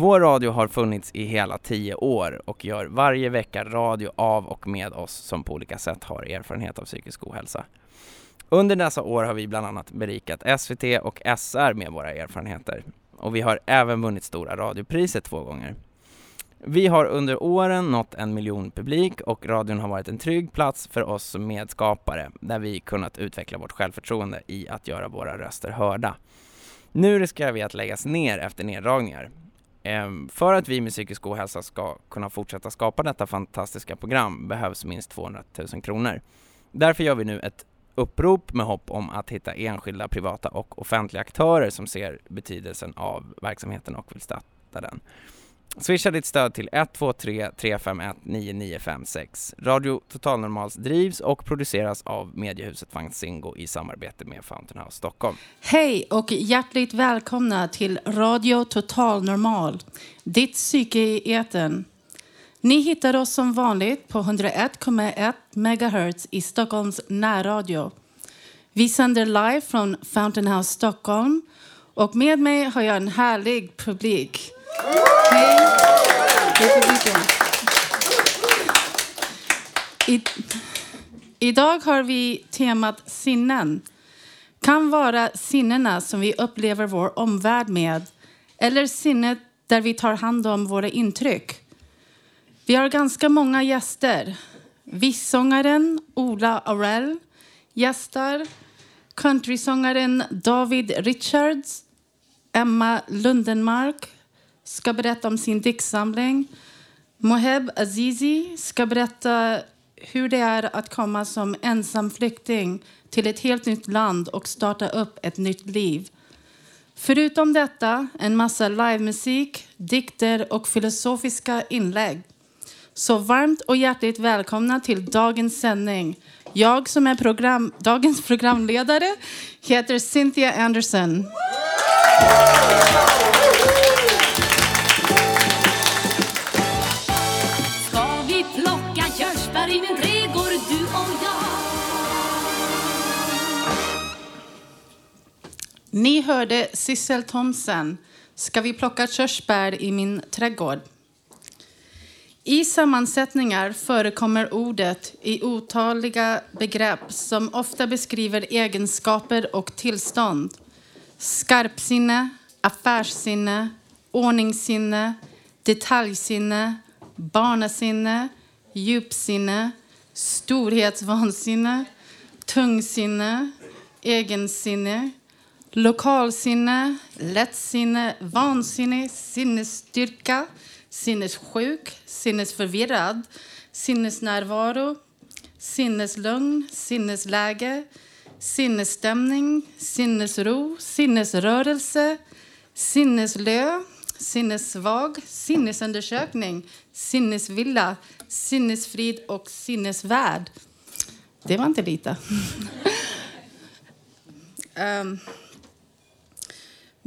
Vår radio har funnits i hela tio år och gör varje vecka radio av och med oss som på olika sätt har erfarenhet av psykisk ohälsa. Under dessa år har vi bland annat berikat SVT och SR med våra erfarenheter och vi har även vunnit Stora radiopriset två gånger. Vi har under åren nått en miljon publik och radion har varit en trygg plats för oss som medskapare där vi kunnat utveckla vårt självförtroende i att göra våra röster hörda. Nu riskerar vi att läggas ner efter neddragningar. Ehm, för att vi med psykisk ohälsa ska kunna fortsätta skapa detta fantastiska program behövs minst 200 000 kronor. Därför gör vi nu ett upprop med hopp om att hitta enskilda, privata och offentliga aktörer som ser betydelsen av verksamheten och vill starta den. Swisha ditt stöd till 123 351 9956. Radio Total Normals drivs och produceras av mediehuset Fanzingo i samarbete med Fountain House Stockholm. Hej och hjärtligt välkomna till Radio Total Normal, ditt psyke i etern. Ni hittar oss som vanligt på 101,1 MHz i Stockholms närradio. Vi sänder live från Fountain House Stockholm och med mig har jag en härlig publik. Hej, hej publiken. I, idag har vi temat sinnen. Kan vara sinnena som vi upplever vår omvärld med eller sinnet där vi tar hand om våra intryck. Vi har ganska många gäster. Vissångaren Ola Aurell gästar. Countrysångaren David Richards. Emma Lundenmark ska berätta om sin diktsamling. Moheb Azizi ska berätta hur det är att komma som ensam flykting till ett helt nytt land och starta upp ett nytt liv. Förutom detta en massa livemusik, dikter och filosofiska inlägg. Så varmt och hjärtligt välkomna till dagens sändning. Jag som är program, dagens programledare heter Cynthia Anderson. Ni hörde Sissel Thomsen. Ska vi plocka körsbär i min trädgård? I sammansättningar förekommer ordet i otaliga begrepp som ofta beskriver egenskaper och tillstånd. Skarpsinne, affärssinne, ordningssinne, detaljsinne, barnasinne, djupsinne, storhetsvansinne, tungsinne, egensinne, lokalsinne, lättsinne, vansinne, sinnesstyrka, sinnessjuk, sinnesförvirrad, sinnesnärvaro, sinneslugn, sinnesläge, sinnesstämning, sinnesro, sinnesrörelse, sinneslö, sinnessvag, sinnesundersökning, sinnesvilla, sinnesfrid och sinnesvärd. Det var inte lite. um.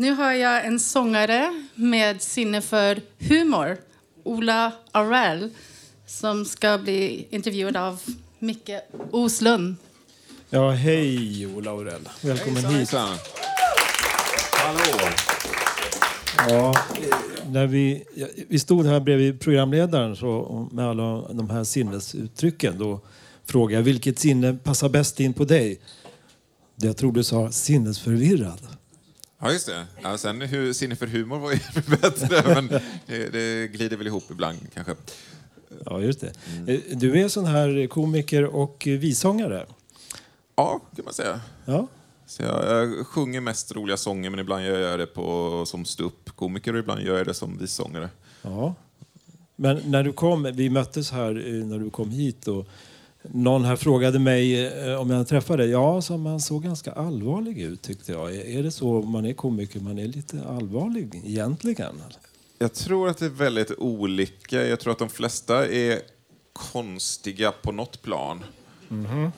nu har jag en sångare med sinne för humor, Ola Aurell, som ska bli intervjuad av Micke Oslund. Ja, hej Ola Aurell. Välkommen hit. Hejsan. Hallå. Ja, när vi, vi stod här bredvid programledaren så, med alla de här sinnesuttrycken. Då frågade jag vilket sinne passar bäst in på dig. Det jag tror du sa sinnesförvirrad. Ja, just det. Ja, sen hur, sinne för humor var ju bättre, men det, det glider väl ihop ibland kanske. Ja, just det. Eh, Du är sån här komiker och visångare. Ja, kan man säga. Ja, Så jag, jag sjunger mest roliga sånger, men ibland gör jag det på, som ståuppkomiker och ibland gör jag det som vissångare. ja. Men när du kom, vi möttes här eh, när du kom hit och någon här frågade mig eh, om jag träffade. Ja, så man såg ganska allvarlig ut tyckte jag. Är det så man är komiker, man är lite allvarlig egentligen? Jag tror att det är väldigt olika. Jag tror att de flesta är konstiga på något plan. Eh,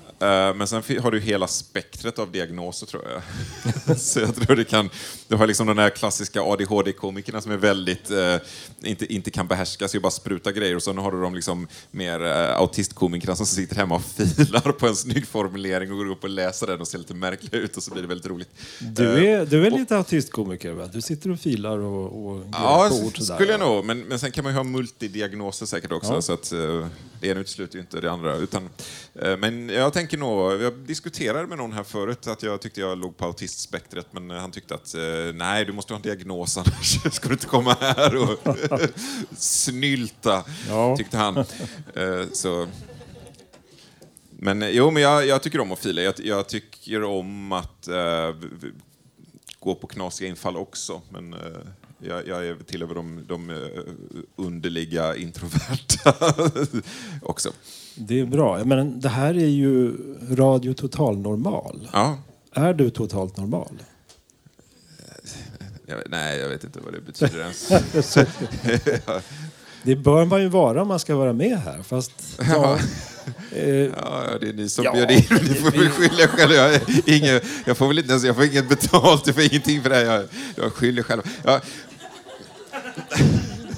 Men sen har du hela spektret av diagnoser tror jag. Så jag tror det kan... Du har liksom de där klassiska ADHD-komikerna som är väldigt... eh, inte, inte kan behärska sig och bara spruta grejer. Och sen har du de liksom mer uh, autistkomikerna som sitter hemma och filar på en snygg formulering och går upp och läser den och ser lite märkliga ut och så blir det väldigt roligt. Du är, du är lite autistkomiker va? Du sitter och filar och, och Ja, på ord sådär, skulle jag nog. Men, men sen kan man ju ha multidiagnoser säkert också. Ja. Så att, eh, det ena utesluter ju inte det andra. Utan, eh, men jag tänker nog, jag diskuterade med någon här förut att jag tyckte jag låg på autistspektret. Men han tyckte att eh, nej, du måste ha en diagnos annars ska du inte komma här och snylta, Ja. tyckte han. Eh, så... Men eh, jo, men jag, jag tycker om att fila. Jag, jag tycker om att v- gå på knasiga infall också. Men eh, jag, jag är tillhör de, de underliga introverta också. Det är bra. Men det här är ju Radio Total Normal. Ja, Är du totalt normal? jag, vet- nej, jag vet inte vad det betyder ens. Det bör man ju vara om man ska vara med här. Fast ja, eh, Ja, det är ni som Ja. in mig. Ni får väl skylla er själva. Jag, är ingen, jag får väl inte ens, jag får inget betalt, jag får ingenting för det här. Jag, jag skyller själv. Ja,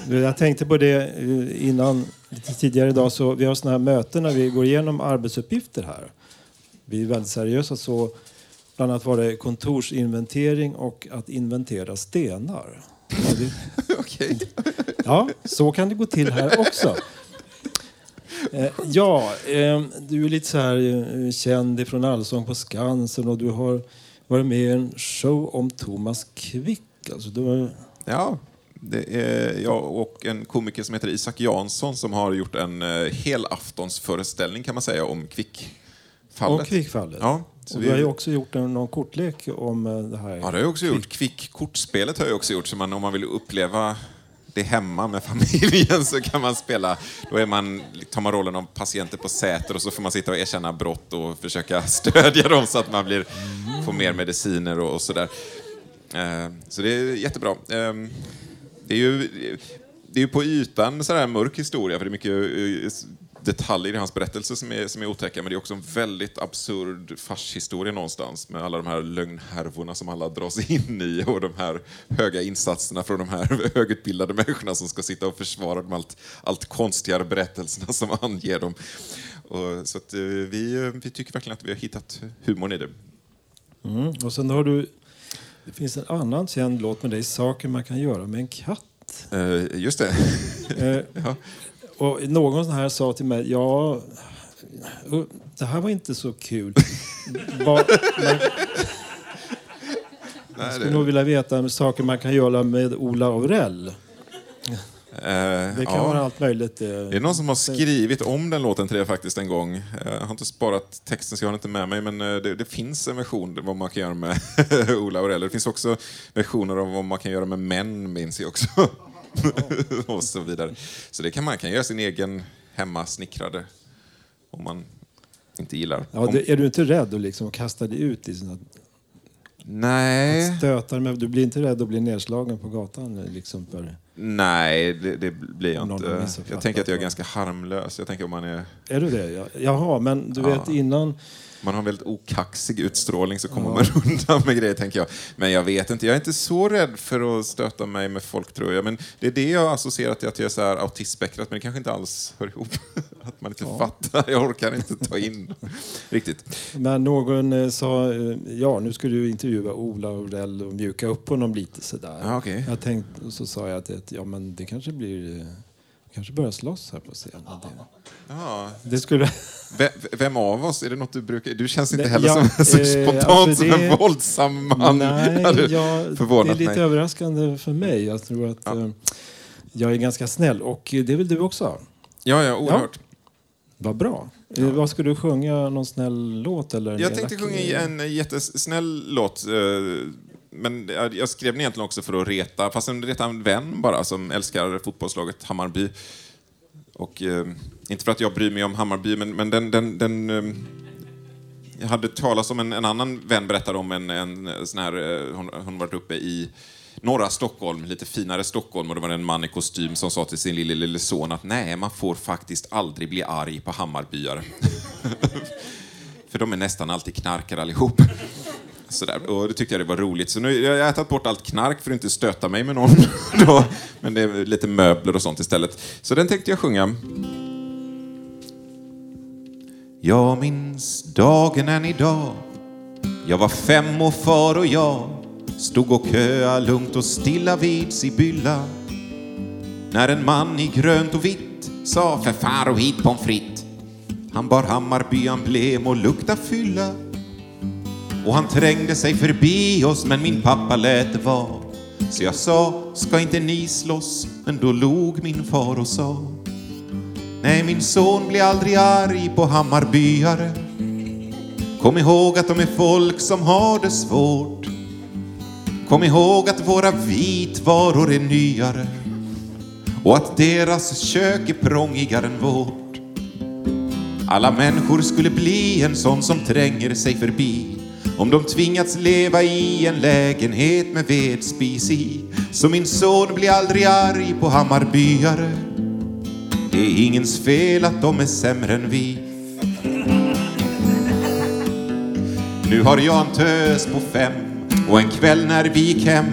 jag tänkte på det eh, innan, lite tidigare idag. Så vi har såna här möten när vi går igenom arbetsuppgifter här. Vi är väldigt seriösa. Så bland annat var det kontorsinventering och att inventera stenar. Okej. Ja, så kan det gå till här också. Eh, ja, eh, du är lite så här eh, känd från Allsång på Skansen och du har varit med i en show om Thomas Quick. Alltså, du har, Ja, det är jag och en komiker som heter Isak Jansson som har gjort en eh, helaftonsföreställning kan man säga om Kvick-fallet. och Kvickfallet. Ja, och vi- har ju också gjort en, någon kortlek om eh, det här. Ja, det har jag också gjort. Kvick-kortspelet har jag också gjort. Så man, om man vill uppleva det hemma med familjen så kan man spela. Då är man, tar man rollen av patienter på Säter och så får man sitta och erkänna brott och försöka stödja dem så att man blir, får mer mediciner och, och sådär. Eh, så det är jättebra. Det är ju, det är på ytan så mörk historia, för det är mycket eh, detaljer i hans berättelse som är, som är otäcka, men det är också en väldigt absurd farshistoria någonstans med alla de här lögnhärvorna som alla dras in i och de här höga insatserna från de här högutbildade människorna som ska sitta och försvara de allt, allt konstigare berättelserna som anger dem. Och, så att, eh, vi, eh, vi tycker verkligen att vi har hittat humorn i det. Mm. Och sen har du... Det finns en annan känd låt med dig, Saker man kan göra med en katt. Eh, just det. Eh, Ja. Och någon här sa till mig, ja, uh, det här var inte så kul. Ba, man Nej, skulle nog vilja veta saker man kan göra med Ola Aurell. Eh, Det kan ja. vara allt möjligt. eh. Det är någon som har skrivit om den låten till det faktiskt en gång. Eh, Jag har inte sparat texten så jag har inte med mig, men det, det finns en version vad man kan göra med Ola Aurell. Det finns också versioner av vad man kan göra med män, minns jag också. och så vidare. Så det kan man kan göra sin egen hemmasnickrade om man inte gillar. Ja, det, är du inte rädd att liksom kasta dig ut i såna nej, stötar? Med, du blir inte rädd att bli nedslagen på gatan? Liksom för, nej, det, det blir jag inte. Jag tänker att jag är ganska harmlös. Jag tänker om man är är du det? Ja, Jaha, men du Ja. vet innan... man har en väldigt okaxig utstrålning så kommer man undan med grejer, tänker jag. Men jag vet inte, jag är inte så rädd för att stöta mig med folk, tror jag. Men det är det jag har associerat till att jag är så här autistspektrat, men det kanske inte alls hör ihop. Att man inte fattar, jag orkar inte ta in riktigt. Men någon eh, sa, eh, ja nu ska du intervjua Ola Aurell och mjuka upp honom lite sådär. Ja, okej. Jag tänkte, och så sa jag att ja, men det kanske blir, eh, kanske börjar slåss här på scenen. Det, Ja. det skulle... Ve- Vem av oss, är det något du brukar... Du känns inte heller ja, som, så eh, spontant alltså som det- en våldsam man. Nej, jag, det är lite mig. överraskande för mig. Jag tror att Ja. eh, jag är ganska snäll och eh, det är väl du också? Ja, ja, oerhört. Vad bra. Eh, vad ska du sjunga? Någon snäll låt? Eller Jag elak- tänkte sjunga en jättesnäll låt. Men jag skrev den egentligen också för att reta, fast en reta en vän bara som älskar fotbollslaget Hammarby. Och eh, inte för att jag bryr mig om Hammarby, men, men den... den, den eh, jag hade talat om en, en annan vän berättade om en, en sån här, eh, hon, hon varit uppe i norra Stockholm, lite finare Stockholm och det var en man i kostym som sa till sin lille, lille son att nej, man får faktiskt aldrig bli arg på Hammarbyare. För de är nästan alltid knarkare allihop. Sådär. Och det tyckte jag det var roligt. Så nu jag har jag ätit bort allt knark för att inte stöta mig med någon. Då. Men det är lite möbler och sånt istället. Så den tänkte jag sjunga. Jag minns dagen än idag. Jag var fem och far och jag stod och köa lugnt och stilla vid Sibylla. När en man i grönt och vitt sa för far och hit pommes frites. Han bar Hammarby-emblem och lukta fylla. Och han trängde sig förbi oss men min pappa lät det vara. Så jag sa, ska inte ni slåss? Men då log min far och sa Nej, min son blir aldrig arg på Hammarbyare. Kom ihåg att de är folk som har det svårt. Kom ihåg att våra vitvaror är nyare och att deras kök är prångigare än vårt. Alla människor skulle bli en sån som tränger sig förbi om de tvingats leva i en lägenhet med vedspis i. Så min son blir aldrig arg på Hammarbyare. Det är ingens fel att de är sämre än vi. Nu har jag en tös på fem och en kväll när vi gick hem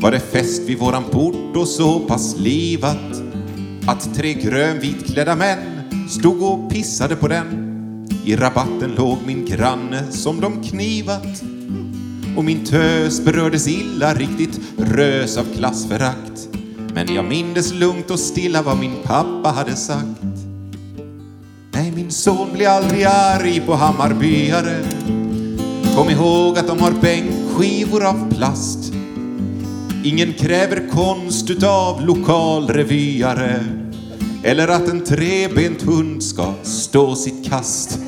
var det fest vid våran port och så pass livat att tre grönvitklädda män stod och pissade på den. I rabatten låg min granne som de knivat och min tös berördes illa, riktigt rös av klassförakt. Men jag mindes lugnt och stilla vad min pappa hade sagt. Nej, min son blir aldrig arg på Hammarbyare. Kom ihåg att de har bänkskivor av plast. Ingen kräver konst utav lokalrevyare eller att en trebent hund ska stå sitt kast.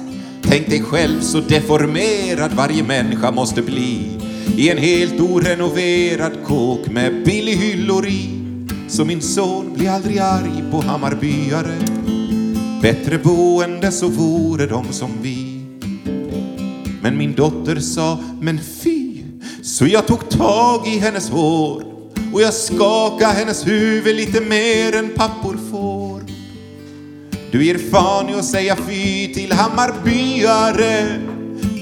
Tänk dig själv så deformerad varje människa måste bli i en helt orenoverad kåk med billig hyllor i. Så min son blir aldrig arg på Hammarbyare. Bättre boende så vore de som vi. Men min dotter sa, men fy, så jag tog tag i hennes hår och jag skakade hennes huvud lite mer än pappor. Du ger fan i att säga fy till Hammarbyare,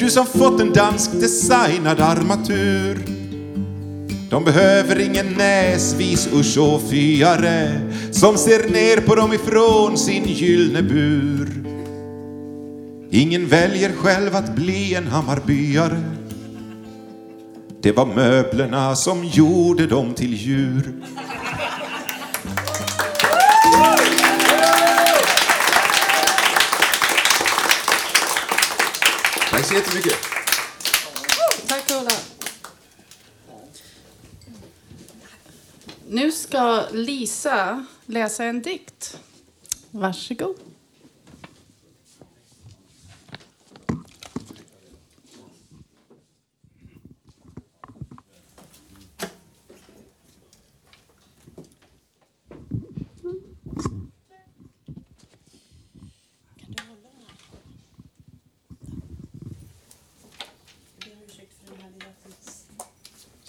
du som fått en dansk designad armatur. De behöver ingen näsvis usch och fyare som ser ner på dem ifrån sin gyllne bur. Ingen väljer själv att bli en Hammarbyare. Det var möblerna som gjorde dem till djur. Så jättemycket. Tack Ola. Nu ska Lisa läsa en dikt. Varsågod.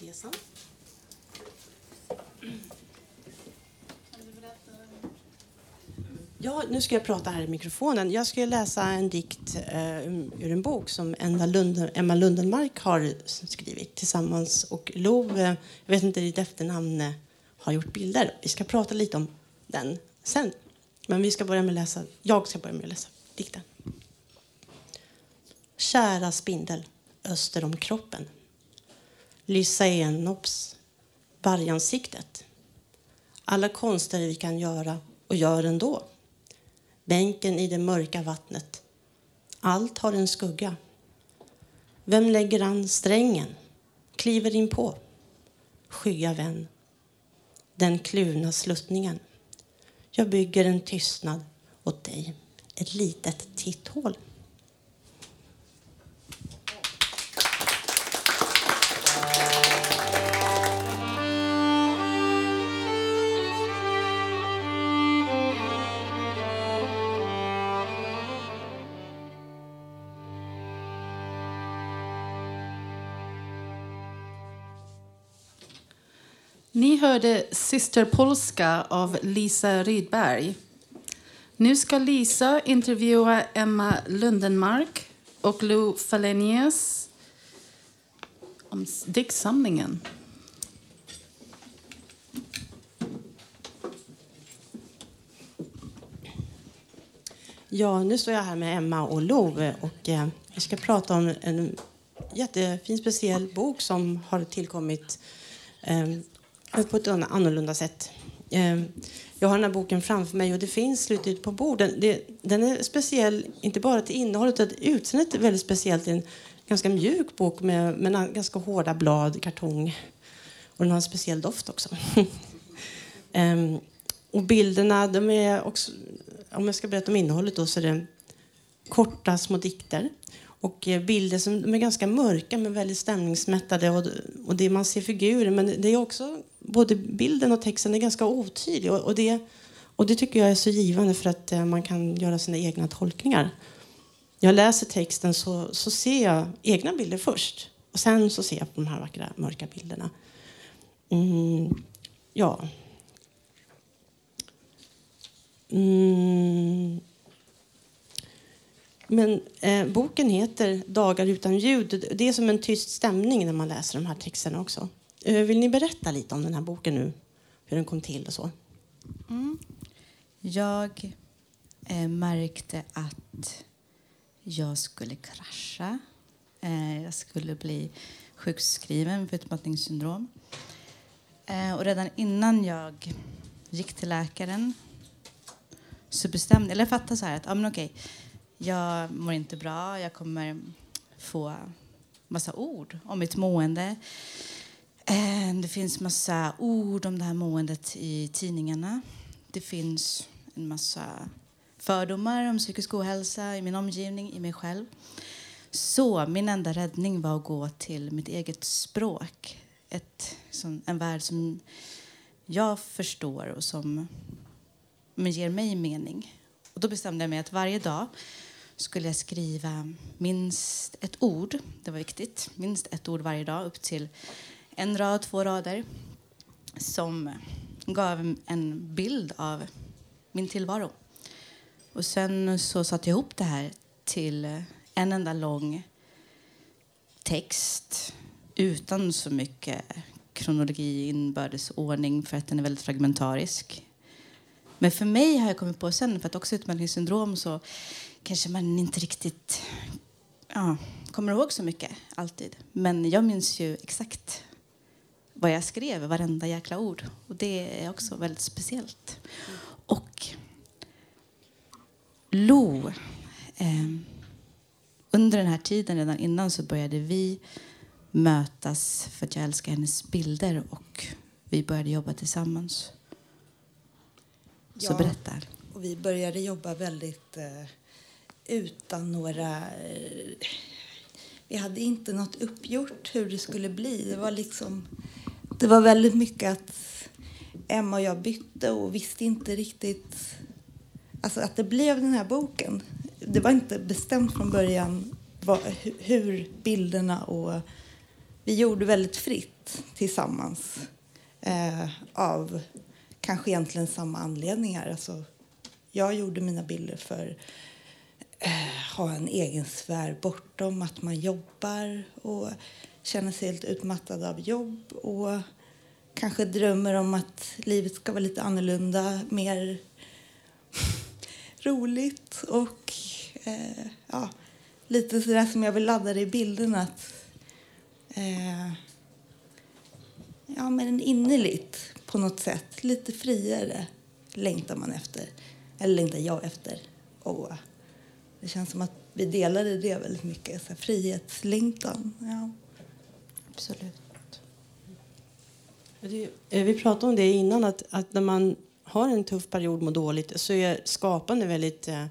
resan. Ja, nu ska jag prata här i mikrofonen. Jag ska läsa en dikt eh, ur en bok som Emma, Lund, Emma Lundenmark har skrivit tillsammans. Och Lo, eh, jag vet inte ditt efternamn, eh, har gjort bilder. Vi ska prata lite om den sen. Men vi ska börja med läsa, jag ska börja med att läsa dikten. Kära spindel öster om kroppen Lysaenops, vargansiktet. Alla konster vi kan göra och gör ändå. Bänken i det mörka vattnet. Allt har en skugga. Vem lägger an strängen? Kliver in på. Skygga vän. Den kluvna sluttningen. Jag bygger en tystnad åt dig. Ett litet titthål. Hörde Sister Polska av Lisa Rydberg. Nu ska Lisa intervjua Emma Lundenmark och Lou Falenius om diktsamlingen. Ja, nu står jag här med Emma och Lou eh, och eh, ska prata om en jättefin speciell bok som har tillkommit eh, på ett annorlunda sätt. Ehm, jag har den här boken framför mig och det finns slutet på borden. Den är speciell, inte bara till innehållet, utan utseendet är väldigt speciellt. Det är en ganska mjuk bok med, med ganska hårda blad, kartong. Och den har en speciell doft också. Ehm, och bilderna, de är också, om jag ska berätta om innehållet då, så är det korta små dikter. Och eh, bilder som de är ganska mörka men väldigt stämningsmättade. Och, och det man ser figurer, men det är också både bilden och texten är ganska otydlig. Och, och, det, och det tycker jag är så givande för att eh, man kan göra sina egna tolkningar. Jag läser texten så, så ser jag egna bilder först. Och sen så ser jag på de här vackra mörka bilderna. Mm, ja. Mm. Men eh, boken heter Dagar utan ljud. Det är som en tyst stämning när man läser de här texterna också. Eh, vill ni berätta lite om den här boken nu? Hur den kom till och så? Mm. Jag eh, märkte att jag skulle krascha. Eh, jag skulle bli sjukskriven för utmattningssyndrom. Eh, och redan innan jag gick till läkaren så bestämde eller jag fattade så här att ah, men okej, jag mår inte bra, jag kommer få massa ord om mitt mående. Eh, det finns massa ord om det här måendet i tidningarna. Det finns en massa fördomar om psykisk ohälsa i min omgivning, i mig själv. Så min enda räddning var att gå till mitt eget språk. Ett, som, en värld som jag förstår och som men ger mig mening. Och då bestämde jag mig att varje dag skulle jag skriva minst ett ord. Det var viktigt. Minst ett ord varje dag upp till en rad, två rader som gav en bild av min tillvaro. Och sen så satte jag ihop det här till en enda lång text utan så mycket kronologi, inbördes ordning för att den är väldigt fragmentarisk. Men för mig har jag kommit på sen, för att också utmattningssyndrom så kanske man inte riktigt ja, kommer ihåg så mycket alltid. Men jag minns ju exakt vad jag skrev, varenda jäkla ord. Och det är också väldigt speciellt. Och Lo, eh, under den här tiden, redan innan, så började vi mötas för att jag älskar hennes bilder och vi började jobba tillsammans. Så ja, berätta. Och vi började jobba väldigt eh, utan några... Eh, vi hade inte något uppgjort hur det skulle bli. Det var liksom... Det var väldigt mycket att Emma och jag bytte och visste inte riktigt alltså att det blev den här boken. Det var inte bestämt från början vad, hur bilderna och vi gjorde väldigt fritt tillsammans eh, av kanske egentligen samma anledningar. Alltså, jag gjorde mina bilder för att eh, ha en egen sfär bortom att man jobbar och känner sig helt utmattad av jobb och kanske drömmer om att livet ska vara lite annorlunda, mer roligt och eh, ja, lite sådär som jag vill ladda det i bilden Att, eh, ja, men innerligt på något sätt. Lite friare längtar man efter. Eller längtar jag efter. Och det känns som att vi delade det väldigt mycket. Så frihetslängtan. Ja. Absolut. Eh, vi pratade om det innan, att, att när man har en tuff period, mår dåligt, så är skapande väldigt eh,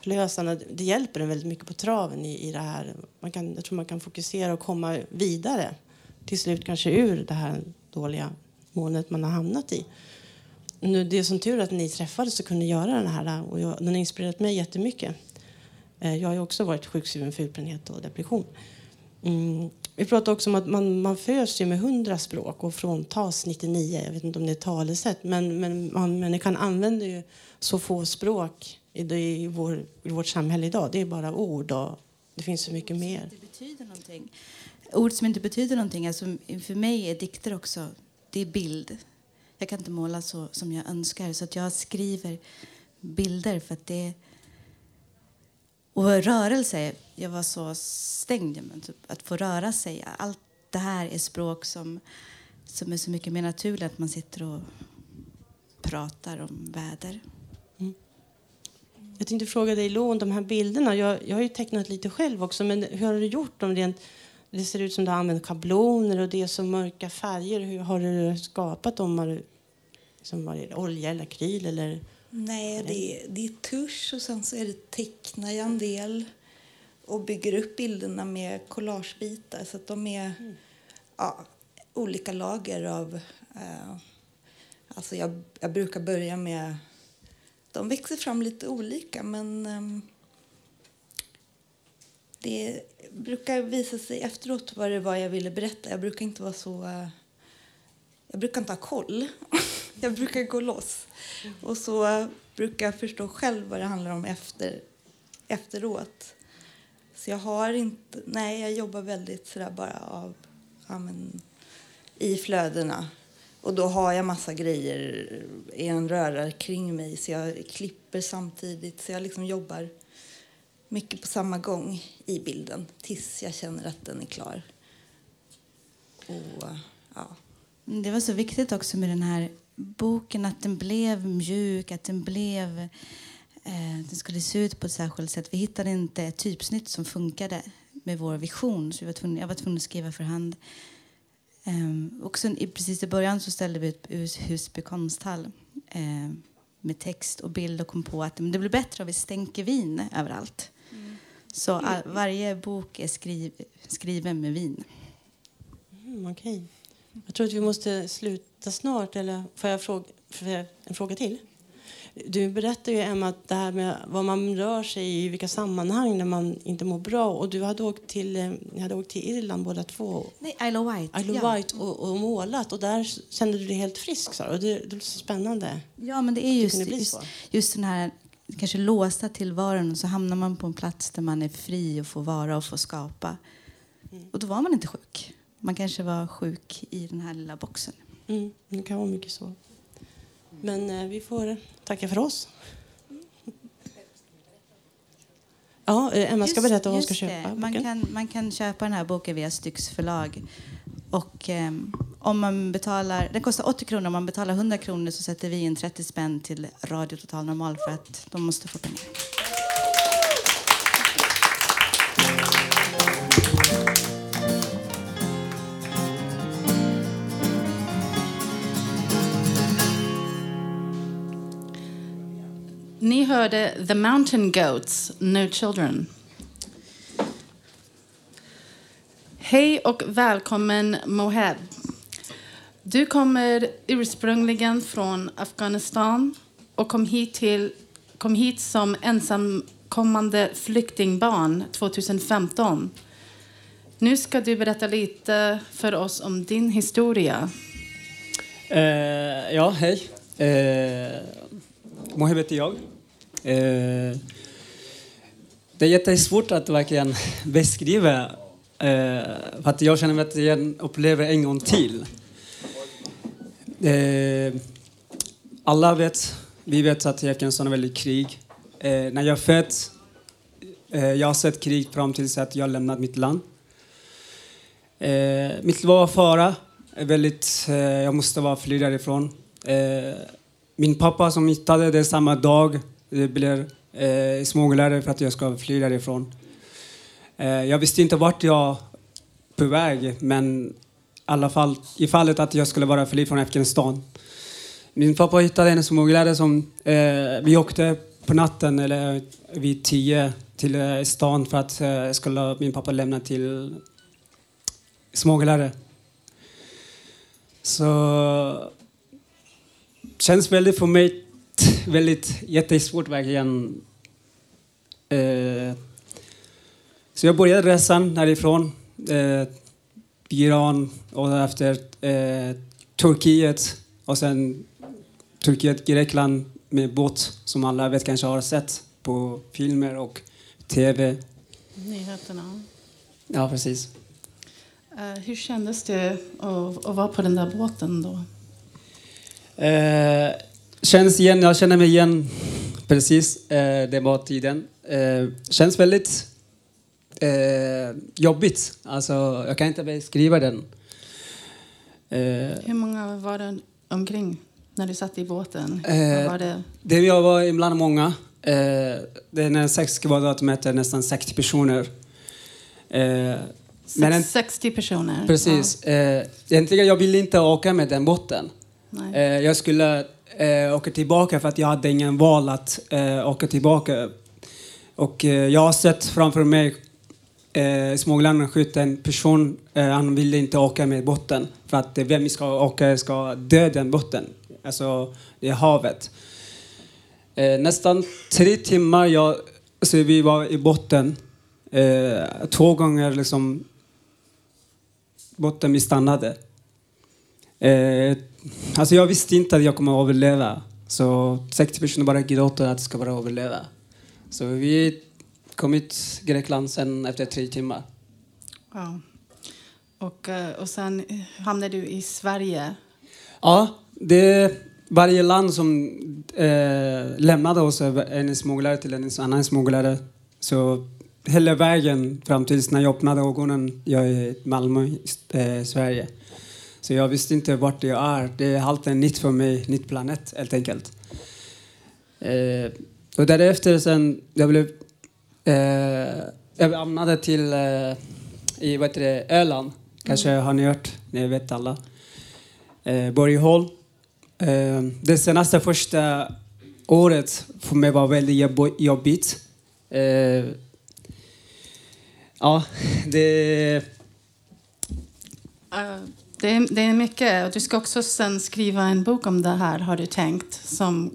förlösande. Det hjälper en väldigt mycket på traven i, i det här. Man kan, jag tror man kan fokusera och komma vidare. Till slut kanske ur det här dåliga målet man har hamnat i. Nu, det är som tur att ni träffades och kunde göra den här. Eh, och jag, den har inspirerat mig jättemycket. Eh, jag har också varit sjukskriven för utbrändhet och depression. Mm. Vi pratar också om att man, man föds ju med 100 språk och fråntas 99. Jag vet inte om det är talesätt, men, men man människan använder ju så få språk i, i, vår, i vårt samhälle idag. Det är bara ord och det finns så mycket mer. Det betyder någonting. Ord som inte betyder någonting. Alltså, för mig är dikter också det är bild. Jag kan inte måla så som jag önskar, så att jag skriver bilder för att det och rörelse, jag var så stängd. Men typ, att få röra sig, allt det här är språk som, som är så mycket mer naturligt att man sitter och pratar om väder. Mm. Jag tänkte fråga dig, Lo, om de här bilderna. Jag, jag har ju tecknat lite själv också, men hur har du gjort dem rent? Det ser ut som du har använt schabloner och det är så mörka färger. Hur har du skapat dem? Har du, liksom, var det olja eller akryl eller? Nej, det är, det är tusch och sen så är det tecknar jag en del och bygger upp bilderna med collagebitar så att de är mm. ja, olika lager av... Eh, alltså jag, jag brukar börja med... De växer fram lite olika, men eh, det brukar visa sig efteråt vad det var jag ville berätta. Jag brukar inte vara så... Eh, jag brukar inte ha koll. jag brukar gå loss. Och så brukar jag förstå själv vad det handlar om efter, efteråt. Så jag har inte... Nej, jag jobbar väldigt sådär bara av... Ja, men, I flödena. Och då har jag massa grejer i en röra kring mig så jag klipper samtidigt. Så jag liksom jobbar mycket på samma gång i bilden tills jag känner att den är klar. Och, ja. Det var så viktigt också med den här boken att den blev mjuk, att den blev... Eh, den skulle se ut på ett särskilt sätt. Vi hittade inte ett typsnitt som funkade med vår vision, så vi var tvungna, jag var tvungen att skriva för hand. Eh, och sen, i, precis i början så ställde vi upp Husby konsthall eh, med text och bild och kom på att det blir bättre om vi stänker vin överallt. Mm. Så all, varje bok är skriv, skriven med vin. Mm. Okay. Jag tror att vi måste sluta snart. Eller får jag fråga, får en fråga till? Du berättade ju Emma att det här med vad man rör sig i, vilka sammanhang när man inte mår bra. Och du hade åkt till, eh, ni hade åkt till Irland båda två. Nej, Isle of Wight. Isle of ja. Wight och, och, målat. Och där kände du dig helt frisk. Så. Och det, det är så spännande. Ja, men det är just, det just, just den här kanske låsta tillvaron. Så hamnar man på en plats där man är fri och får vara och får skapa. Mm. Och då var man inte sjuk. Man kanske var sjuk i den här lilla boxen. Mm, det kan vara mycket så. Men eh, vi får tacka för oss. Ja, eh, Emma ska berätta vad hon ska köpa. Man kan, man kan köpa den här boken via Styx förlag. Och, eh, om man betalar, den kostar 80 kronor. Om man betalar 100 kronor så sätter vi in 30 spänn till Radio Total Normal för att de måste få pengar. Ni hörde The Mountain Goats, No Children. Hej och välkommen Moheb. Du kommer ursprungligen från Afghanistan och kom hit, till, kom hit som ensamkommande flyktingbarn 2015. Nu ska du berätta lite för oss om din historia. Uh, ja, hej. Eh, uh, Moheb heter jag. Eh, det är jättesvårt att verkligen beskriva eh, för att jag känner att jag upplever en gång till. Eh, alla vet, vi vet att Jekensson Afghanistan är väldigt krig. Eh, när jag är född, eh, jag har sett krig fram tills att jag lämnat mitt land. Eh, mitt liv var fara, väldigt, eh, jag måste vara fly därifrån. Eh, min pappa som hittade det samma dag det blev eh, smugglare för att jag ska fly därifrån. Eh, jag visste inte vart jag på väg, men i alla fall i fallet att jag skulle vara fly från Afghanistan. Min pappa hittade en smugglare som eh, vi åkte på natten eller vid tio till eh, stan för att eh, skulle min pappa lämna till smugglare. Så känns väldigt för mig väldigt jättesvårt verkligen. Eh, så jag började resan härifrån. Eh, Iran och efter eh, Turkiet och sen Turkiet, Grekland med båt som alla vet kanske har sett på filmer och tv. Nyheterna. Ja, precis. Eh, hur kändes det att, att vara på den där båten då? Eh, känns igen, jag känner mig igen precis. Eh, det var tiden. Eh, känns väldigt eh, jobbigt. Alltså, jag kan inte beskriva den. Eh, Hur många var det omkring när du satt i båten? Eh, var det? Det jag var ibland många. Eh, det är när 6 kvadratmeter, nästan 60 personer. Men en, 60 personer? precis. Eh, egentligen jag ville inte åka med den båten. Nej. Jag skulle eh, åka tillbaka för att jag hade ingen val att eh, åka tillbaka. Och eh, jag har sett framför mig eh, smugglarna skjuta en person. Eh, han ville inte åka med botten för att eh, vem ska åka ska dö den botten. Alltså, det är havet. Eh, nästan tre timmar jag, så vi var i botten. Eh, två gånger liksom botten vi stannade. Eh, Eh, alltså jag visste inte att jag kommer att överleva. Så 60 personer bara gråter att jag ska bara överleva. Så vi kom ut Grekland sen efter tre timmar. Ja. Och, eh, och sen hamnade du i Sverige. Ja, det är varje land som eh, lämnade oss en smugglare till en annan smugglare. Så hela vägen fram tills när jag öppnade ögonen, jag är i Malmö, eh, Sverige. Så jag visste inte vart jag är. Det är alltid nytt för mig, nytt planet helt enkelt. Eh, och därefter sen jag blev... Eh, jag hamnade till eh, i vad heter det, Öland. Kanske har ni hört, ni vet alla. Eh, Borgholm. Eh, det senaste första året för mig var väldigt jobb- jobbigt. Eh, ja, det... Eh, det, är, det är mycket. Och Du ska också sen skriva en bok om det här, har du tänkt. Som,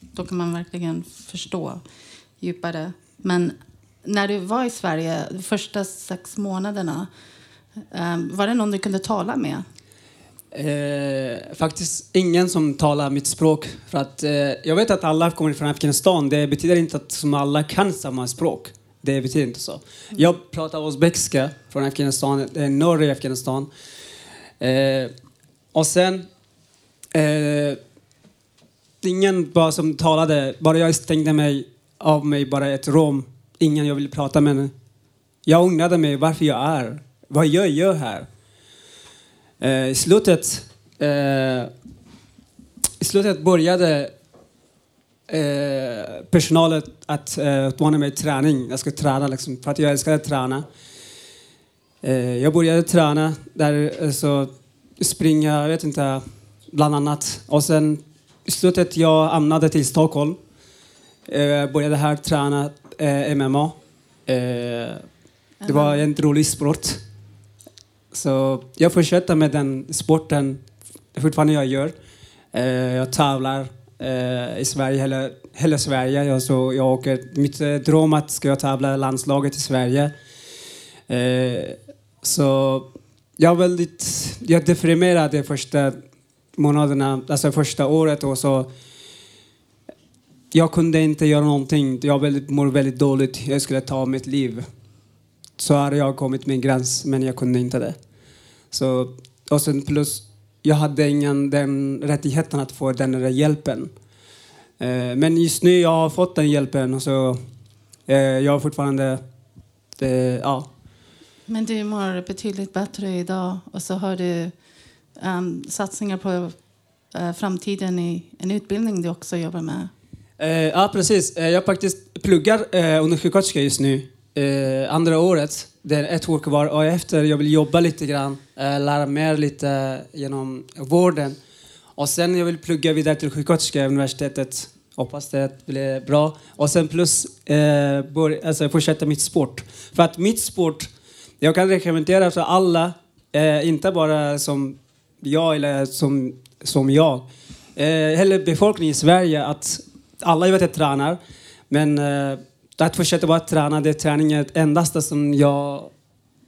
då kan man verkligen förstå djupare. Men när du var i Sverige, de första sex månaderna, ehm, var det någon du kunde tala med? Eh, faktiskt ingen som talar mitt språk. För att, eh, jag vet att alla kommer från Afghanistan. Det betyder inte att som alla kan samma språk. Det betyder inte så. Jag pratar uzbekiska från Afghanistan, det är norr i Afghanistan. Eh, och sen... Eh, ingen bara som talade, bara jag stängde mig av mig bara ett rum. Ingen jag ville prata med. Jag undrade mig varför jag är. Vad jag gör här. Eh, I slutet, eh, i slutet började eh, personalen att eh, utmana mig i träning. Jag ska träna liksom, för att jag älskar att träna. Eh, jag började träna där, eh, så springa, jag vet inte, bland annat. Och sen i slutet jag hamnade till Stockholm. Eh, började här träna MMA. Det var en rolig sport. Så jag fortsätter med den sporten fortfarande jag gör. Jag tävlar i Sverige, hela, hela Sverige. Jag, så jag åker, mitt dröm att ska jag tävla landslaget i Sverige. Så jag var väldigt jag är deprimerad de första månaderna, alltså första året och så jag kunde inte göra någonting. Jag väldigt, mår väldigt dåligt. Jag skulle ta mitt liv. Så hade jag kommit min gräns, men jag kunde inte det. Så, och sen plus, jag hade ingen den rättigheten att få den där hjälpen. Eh, men just nu jag har fått den hjälpen och så eh, jag har fortfarande, eh, ja. Men du mår betydligt bättre idag och så har du um, satsningar på uh, framtiden i en utbildning du också jobbar med. Uh, ja, precis. Uh, jag faktiskt pluggar uh, undersjuksköterska just nu. Andra året. Det är ett år kvar. Och efter jag vill jobba lite grann. Lära mer lite genom vården. Och sen jag vill plugga vidare till sjuksköterska universitetet. Hoppas det blir bra. Och sen plus eh, bör, alltså fortsätta mitt sport. För att mitt sport, jag kan rekommendera för alla, eh, inte bara som jag eller som, som jag, eh, hela befolkningen i Sverige att alla vet att jag tränar, men eh, att fortsätta bara träna, det är träningen endast som jag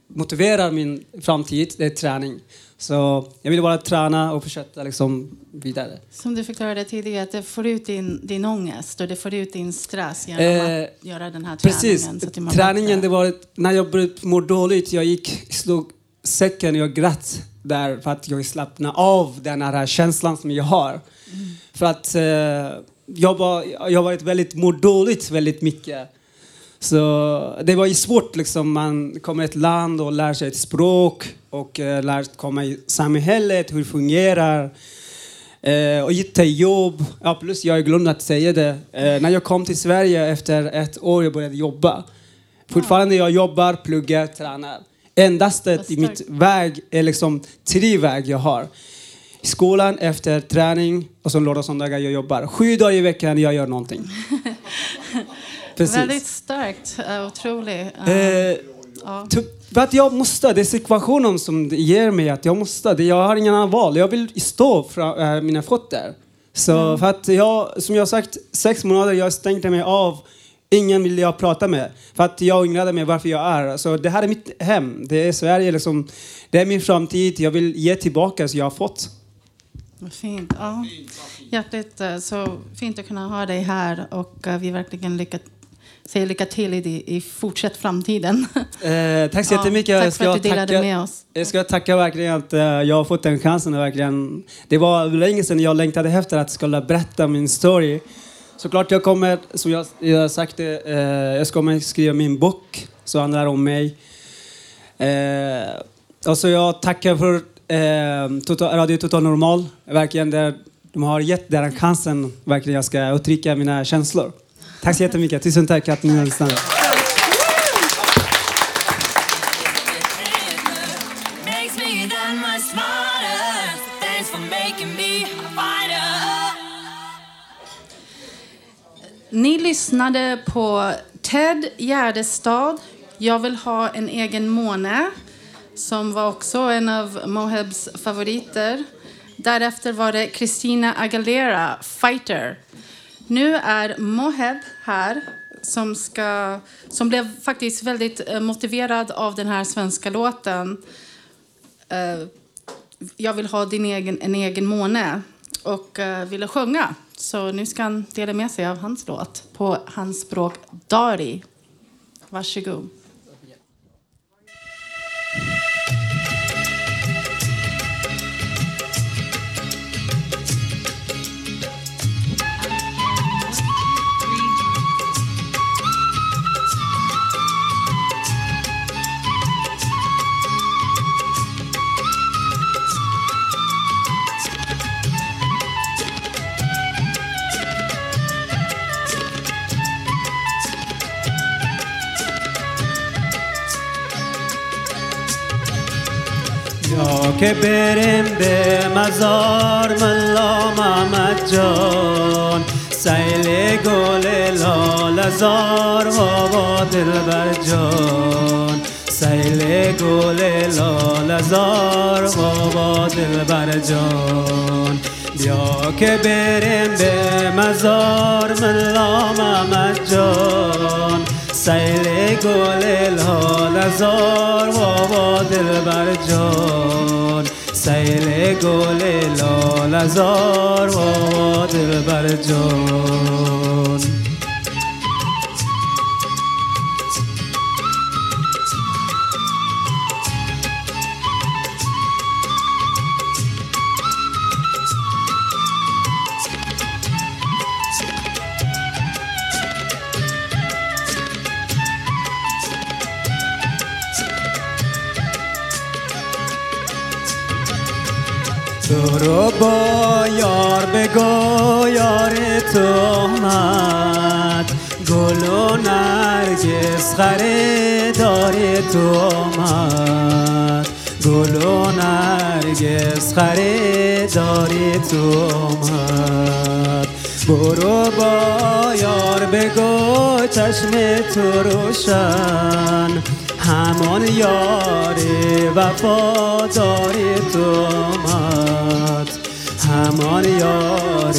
motiverar min framtid, det är träning. Så jag vill bara träna och fortsätta liksom vidare. Som du förklarade tidigare, att det får ut din, din ångest och det får ut din stress genom Eh, att göra den här Precis. träningen. Mår Träningen, det var när jag började må dåligt. Jag gick, slog säcken och jag grät där för att jag slappnade av den här känslan som jag har. För att eh, jag, var, jag varit väldigt, må dåligt väldigt mycket. Så det var ju svårt liksom. Man kommer ett land och lär sig ett språk och eh, lär sig komma i samhället, hur det fungerar. Eh, och hitta jobb. Ja, plus jag glömde att säga det. Eh, när jag kom till Sverige efter ett år jag började jobba. Fortfarande jag jobbar, pluggar, tränar. Endast i mitt väg är liksom tre väg jag har. I skolan, efter träning och så lördag och söndagar jag jobbar. Sju dagar i veckan jag gör någonting. Precis. Väldigt starkt, uh, otroligt. Uh, Eh, ja. Typ, För att jag måste, det är situationen som ger mig att jag måste. Jag har ingen annan val. Jag vill stå för äh, mina fötter. Så för att jag, som jag sagt, sex månader jag stängde mig av. Ingen vill jag prata med. För att jag ångrade mig varför jag är. Så det här är mitt hem. Det är Sverige liksom. Det är min framtid. Jag vill ge tillbaka så jag har fått. Vad fint. Ja. Hjärtligt eh, så fint att kunna ha dig här och eh, vi verkligen lycka, säger lycka till i, i fortsätt framtiden. Eh, tack så Ja, jättemycket. tack Jag för att du delade tacka- med oss. Jag ska tacka verkligen att eh, jag har fått den chansen. Verkligen. Det var länge sedan jag längtade efter att skulle berätta min story. Såklart jag kommer, som jag, jag sagt, det, eh, jag kommer skriva min bok som handlar om mig. Eh, och så jag tackar för eh, total, Radio Total Normal. Verkligen, där de har gett den chansen. Verkligen, jag ska uttrycka mina känslor. Tack så jättemycket. Tusen tack att ni fighter. Ni lyssnade på Ted Gärdestad, Jag vill ha en egen måne, som var också en av Mohebs favoriter. Därefter var det Christina Aguilera, Fighter. Nu är Moheb här, som, ska, som blev faktiskt väldigt eh, motiverad av den här svenska låten. Eh, Jag vill ha din egen, en egen måne och eh, ville sjunga. Så nu ska han dela med sig av hans låt på hans språk Dari. Varsågod. که بریم به مزار ملا محمد جان. سیل گل لال زار هوا دلبر جان. سیل گل لال زار هوا دلبر جان. بیا که بریم به مزار ملا محمد جان. سیل گل لال زار هوا دلبر جان. سیل گل لال زار و دل بر جو رو با یار بگو یار تو آمد. گل و نرگس خریدار تو آمد. گل و نرگس خریدار تو آمد. برو با یار بگو چشم تو روشن. همان یار وفاداری تو آمد. همان یار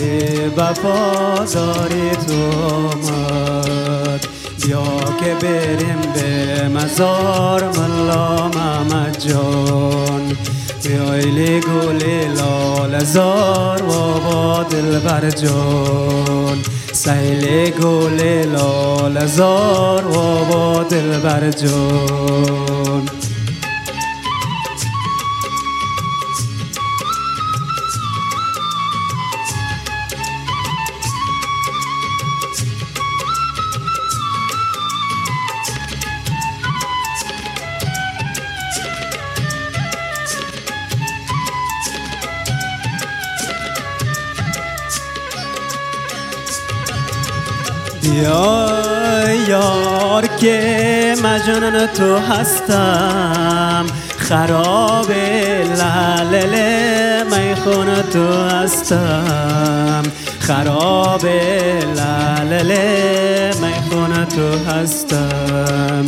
وفاداری تو آمد. بیا که بریم به مزار ملا محمد جان. بیایلی گل لال زار و با دلبر جان. سیل گل لال زار و با دلبر جان. یار که مجنون تو هستم خراب لالل میخون تو هستم. خراب لالل میخون تو هستم.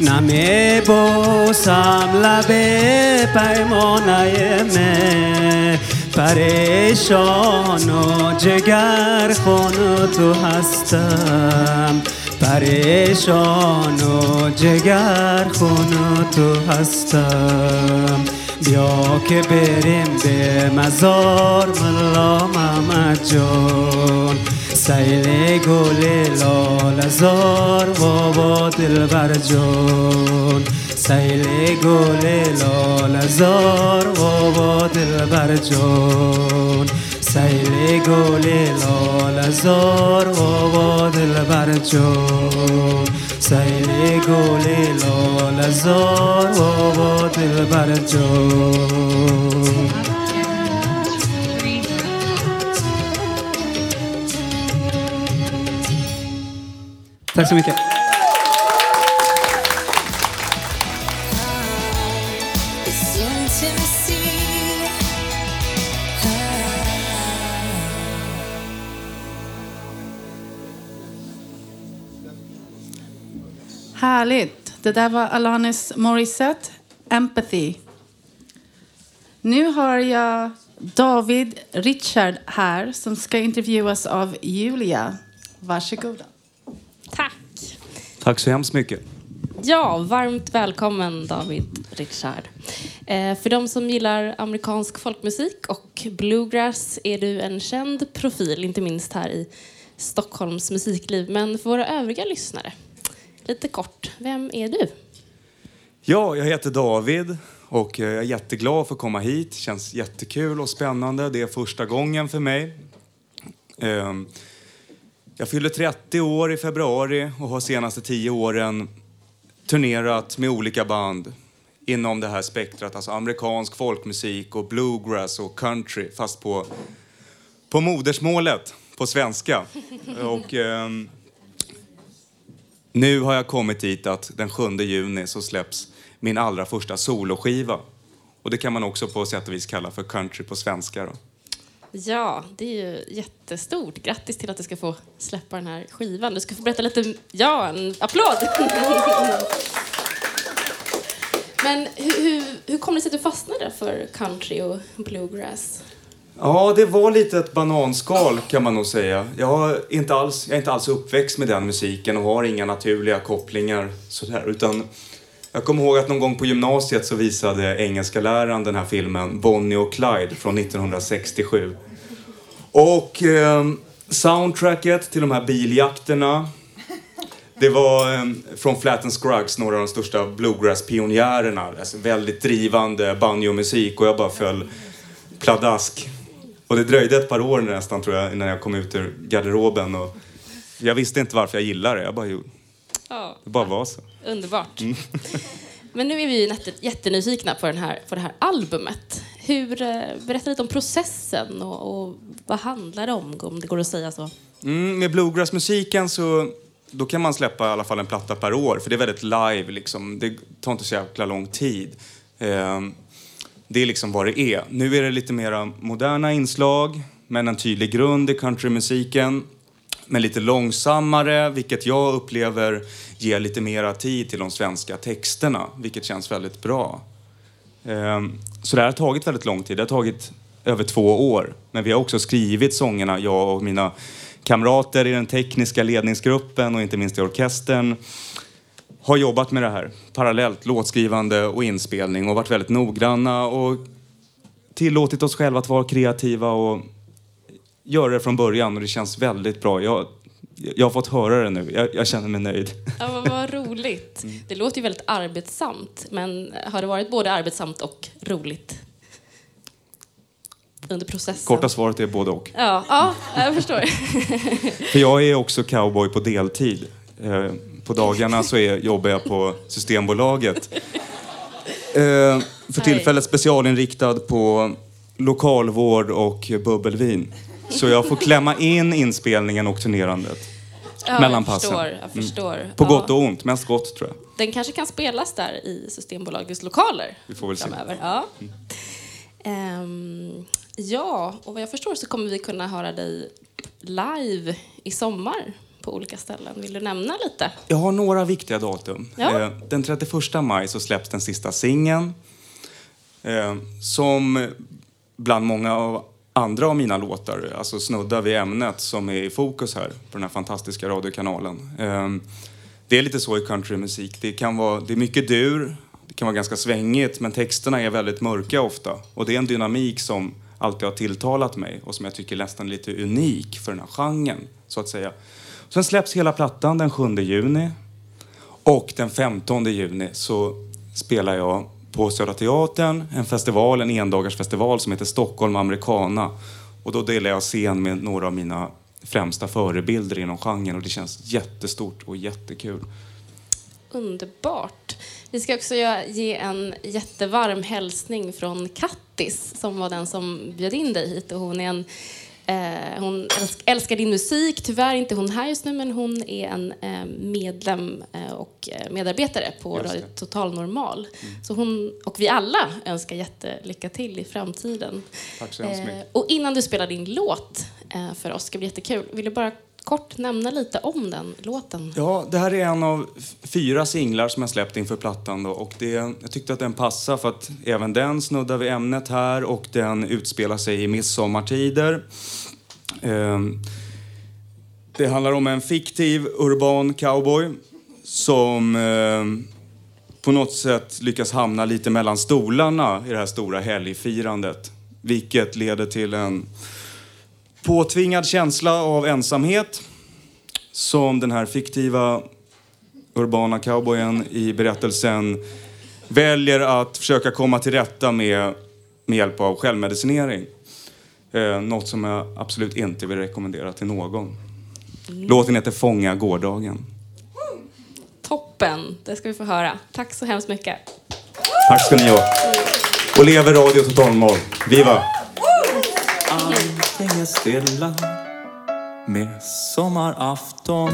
نمی بوسم لب پیمانه من پریشان و جگر خون تو هستم. پریشان و جگر خون تو هستم. بیا که بریم به مزار ملا محمد جان. سیل گل لال زار بابا دلبر جان. سیل گل لال زار بابا دلبر جان. سیل گل لال زار بابا دلبر جان. سیل گل لال زار بابا دلبر جان. Tack så mycket. Härligt. Det där var Alanis Morissette, Empathy. Nu har jag David Richard här som ska intervjuas av Julia. Varsågoda. Tack. Tack så hemskt mycket. Ja, varmt välkommen David Richard. Eh, för de som gillar amerikansk folkmusik och bluegrass är du en känd profil, inte minst här i Stockholms musikliv. Men för våra övriga lyssnare, lite kort, vem är du? Ja, jag heter David och jag är jätteglad för att komma hit. Känns jättekul och spännande. Det är första gången för mig. Ehm, Jag fyller 30 år i februari och har senaste 10 åren turnerat med olika band inom det här spektrat, alltså amerikansk folkmusik och bluegrass och country, fast på, på modersmålet, på svenska. Och ehm, nu har jag kommit dit att den 7 juni så släpps min allra första soloskiva. Och det kan man också på sätt och vis kalla för country på svenska. Då. Ja, det är ju jättestort. Grattis till att du ska få släppa den här skivan. Du ska få berätta lite... Ja, en applåd! Men hur, hur, hur kom det sig att du fastnade för country och bluegrass? Ja, det var lite ett bananskal kan man nog säga. Jag, är inte alls, jag är inte alls uppväxt med den musiken och har inga naturliga kopplingar sådär. Utan jag kommer ihåg att någon gång på gymnasiet så visade engelska läraren den här filmen Bonnie och Clyde från 1967. Och eh, soundtracket till de här biljakterna det var eh, från Flat and Scruggs, några av de största bluegrass-pionjärerna. Alltså väldigt drivande banjo-musik och jag bara föll pladask. Och det dröjde ett par år nästan tror jag innan jag kom ut ur garderoben. Och jag visste inte varför jag gillade det, jag bara. Ja, Det bara var så. underbart. Mm. Men nu är vi jätte- jättenyfikna på, den här, på det här albumet. Hur, eh, berätta lite om processen och, och vad handlar det om, om det går att säga så. Mm, med bluegrassmusiken så då kan man släppa i alla fall en platta per år för det är väldigt live liksom. Det tar inte så jäkla lång tid. Ehm, det är liksom vad det är. Nu är det lite mera moderna inslag men en tydlig grund i countrymusiken. Men lite långsammare, vilket jag upplever ger lite mera tid till de svenska texterna, vilket känns väldigt bra. Ehm, så det här har tagit väldigt lång tid. Det har tagit över två år. Men vi har också skrivit sångerna, jag och mina kamrater i den tekniska ledningsgruppen och inte minst i orkestern har jobbat med det här parallellt, låtskrivande och inspelning och varit väldigt noggranna och tillåtit oss själva att vara kreativa och göra det från början och det känns väldigt bra. Jag, jag har fått höra det nu. Jag, jag känner mig nöjd. Ja, vad, roligt. Det låter ju väldigt arbetsamt, men har det varit både arbetsamt och roligt under processen? Korta svaret är både och. Ja, ja jag förstår. För jag är också cowboy på deltid. På dagarna så är, jobbar jag på Systembolaget. Eh, För tillfället specialinriktad på lokalvård och bubbelvin. Så jag får klämma in inspelningen och turnerandet. Ja, mellan passen. förstår, jag Mm. förstår. På Ja. gott och ont, mest gott tror jag. Den kanske kan spelas där i Systembolagets lokaler Vi får väl se. framöver. Ja. Ehm, ja, och vad jag förstår så kommer vi kunna höra dig live i sommar på olika ställen. Vill du nämna lite? Jag har några viktiga datum. Ja. Eh, Den 31 maj så släpps den sista singeln. Eh, Som bland många av andra av mina låtar alltså snuddar vid ämnet som är i fokus här på den här fantastiska radiokanalen. Eh, Det är lite så i countrymusik. Det, kan vara, det är mycket dur, det kan vara ganska svängigt men texterna är väldigt mörka ofta. Och det är en dynamik som alltid har tilltalat mig och som jag tycker nästan är lite unik för den här genren, så att säga. Sen släpps hela plattan den 7 juni. Och den 15 juni så spelar jag på Södra Teatern, en festival, en endagarsfestival som heter Stockholm Americana. Och då delar jag scen med några av mina främsta förebilder inom genren och det känns jättestort och jättekul. Underbart. Vi ska också ge en jättevarm hälsning från Kattis som var den som bjöd in dig hit. Och hon är en Eh, hon älsk, älskar din musik. Tyvärr är inte hon här just nu, men hon är en eh, medlem eh, och eh, medarbetare på. Radio Total Normal. Så hon och vi alla önskar jättelycka till i framtiden. Tack så hemskt Eh, mycket. och innan du spelar din låt eh, för oss, ska bli jättekul. Vill du bara kort nämna lite om den låten? Ja, det här är en av fyra singlar som jag släppt inför plattan då, och det, jag tyckte att den passade för att även den snuddar vid ämnet här och den utspelar sig i midsommartider. Ehm, det handlar om en fiktiv urban cowboy som ehm, på något sätt lyckas hamna lite mellan stolarna i det här stora helgfirandet. Vilket leder till en påtvingad känsla av ensamhet som den här fiktiva urbana cowboyen i berättelsen väljer att försöka komma till rätta med med hjälp av självmedicinering. Eh, något som jag absolut inte vill rekommendera till någon. Låten heter Fånga gårdagen. Toppen, det ska vi få höra. Tack så hemskt mycket. Tack ska ni ha. Och lever Radio Totalnormal. Viva! Allting är stilla med sommarafton.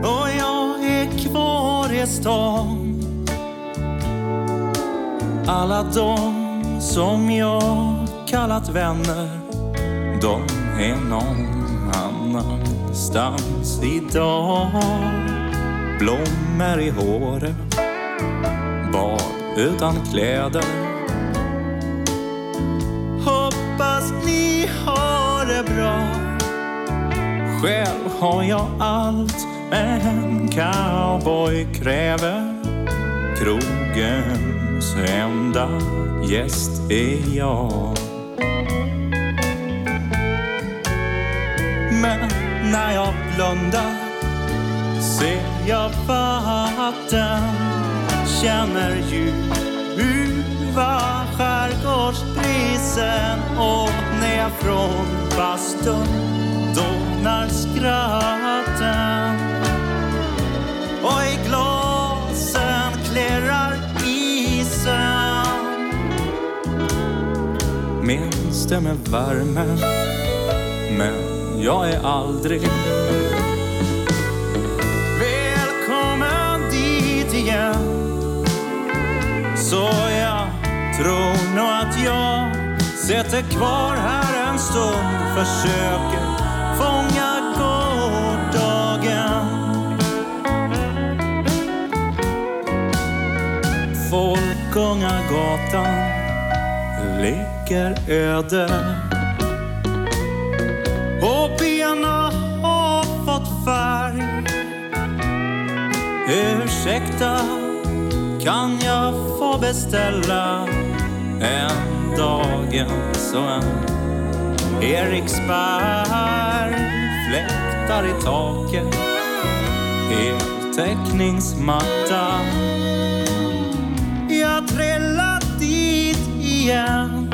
Och jag är kvar i stan. Alla de som jag kallat vänner De är någon annanstans idag. Blommor i håret Bad utan kläder. Bra Själv har jag allt en cowboy kräver. Krogens enda gäst är jag. Men när jag blundar ser jag vatten Känner ljuva skärgårdsbrisen och ner från bastun donar skratten. Och i glasen klirrar isen. Minns det med värme men jag är aldrig Välkommen dit igen. Så jag tror nog att jag sätter kvar här en stund, försöker fånga gårdagen. Folkungagatan ligger öde. Och benen har fått färg. Ursäkta, kan jag få beställa en dagens och en. Eriksberg fläktar i taket. Heltäckningsmatta Jag trillat dit igen.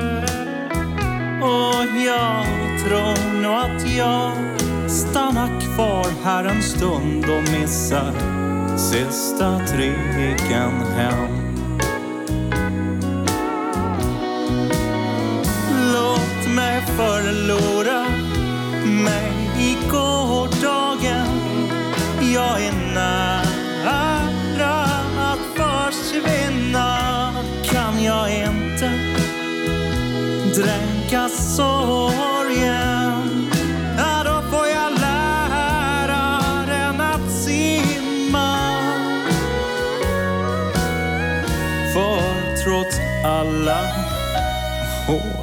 Och jag tror nog att jag stannar kvar här en stund och missar sista tricken hem. Mig förlora mig i gårdagen. Jag är nära att försvinna. Kan jag inte dränkas så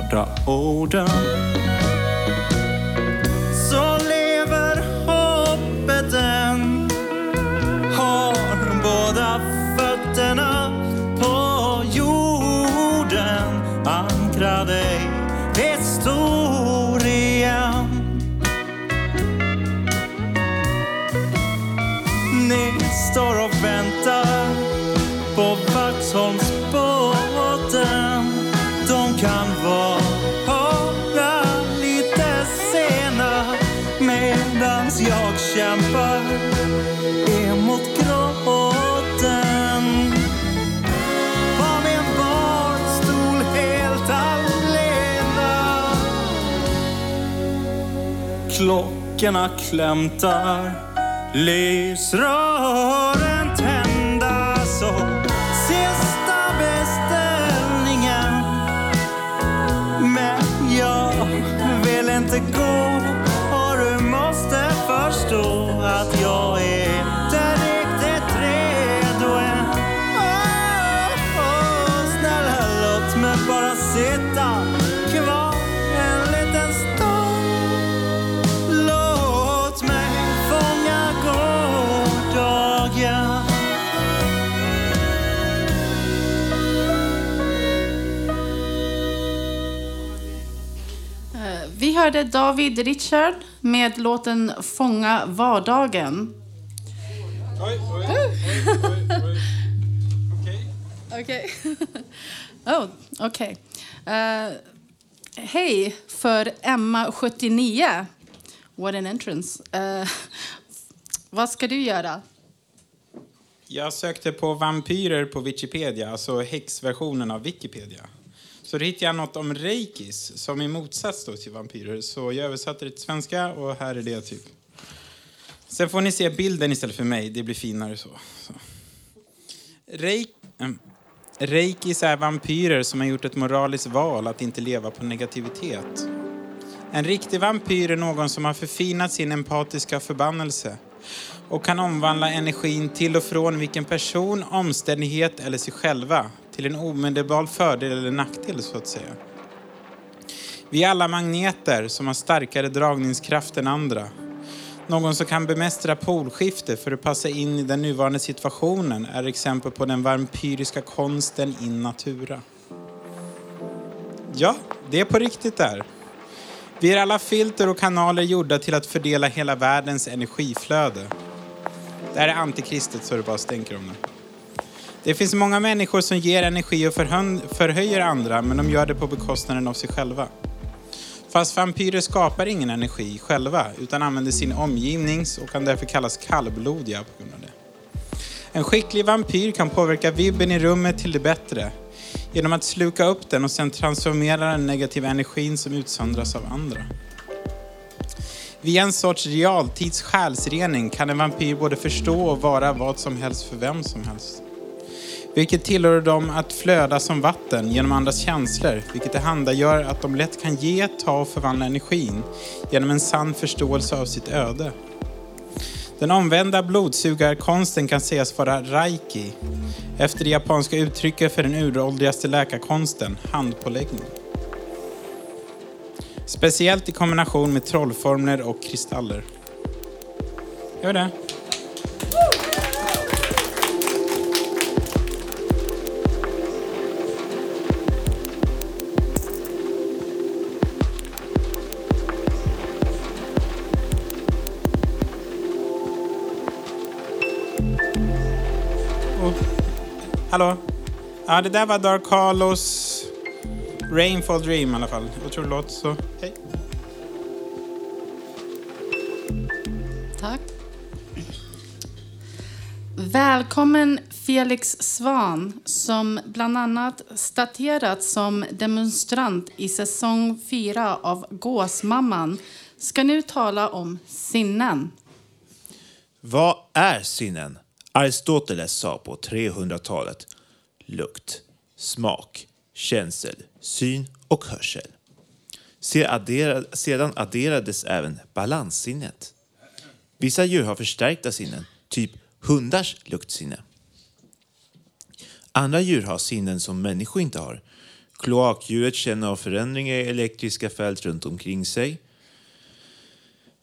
Svarta orden. Klockorna klämtar. Lysrören tända Vi hörde David Richard med låten Fånga vardagen. Okej. oh, okej. Eh, Hej för Emma 79. What an entrance. Eh, vad ska du göra? Jag sökte på vampyrer på Wikipedia, alltså häxversionen av Wikipedia. Så då hittade jag något om reikis, som i motsats då till vampyrer. Så jag översatte det till svenska och här är det typ. Sen får ni se bilden istället för mig, det blir finare så. så. Reik, äh, reikis är vampyrer som har gjort ett moraliskt val att inte leva på negativitet. En riktig vampyr är någon som har förfinat sin empatiska förbannelse och kan omvandla energin till och från vilken person, omständighet eller sig själva till en omedelbar fördel eller nackdel så att säga. Vi är alla magneter som har starkare dragningskraft än andra. Någon som kan bemästra polskifte för att passa in i den nuvarande situationen är exempel på den vampyriska konsten in natura. Ja, det är på riktigt där. Vi är alla filter och kanaler gjorda till att fördela hela världens energiflöde. Det här är antikristet så det bara stänker om det. Det finns många människor som ger energi och förhöjer andra men de gör det på bekostnaden av sig själva. Fast vampyrer skapar ingen energi själva utan använder sin omgivnings och kan därför kallas kallblodiga på grund av det. En skicklig vampyr kan påverka vibben i rummet till det bättre genom att sluka upp den och sen transformera den negativa energin som utsöndras av andra. Via en sorts realtids själsrening kan en vampyr både förstå och vara vad som helst för vem som helst. Vilket tillhör dem att flöda som vatten genom andras känslor, vilket tillhandagör att de lätt kan ge, ta och förvandla energin genom en sann förståelse av sitt öde. Den omvända blodsugarkonsten kan sägas vara reiki, efter det japanska uttrycket för den uråldrigaste läkarkonsten, handpåläggning. Speciellt i kombination med trollformler och kristaller. Gör det. Hallå? Ja, det där var Dark Carlos Rainfall Dream i alla fall. Otrolig låt, så hej. Tack. Välkommen Felix Svan som bland annat staterats som demonstrant i säsong 4 av Gåsmamman ska nu tala om sinnen. Vad är sinnen? Aristoteles sa på 300-talet lukt, smak, känsel, syn och hörsel. Sedan adderades även balanssinnet. Vissa djur har förstärkta sinnen, typ hundars luktsinne. Andra djur har sinnen som människor inte har. Kloakdjuret känner av förändringar i elektriska fält runt omkring sig.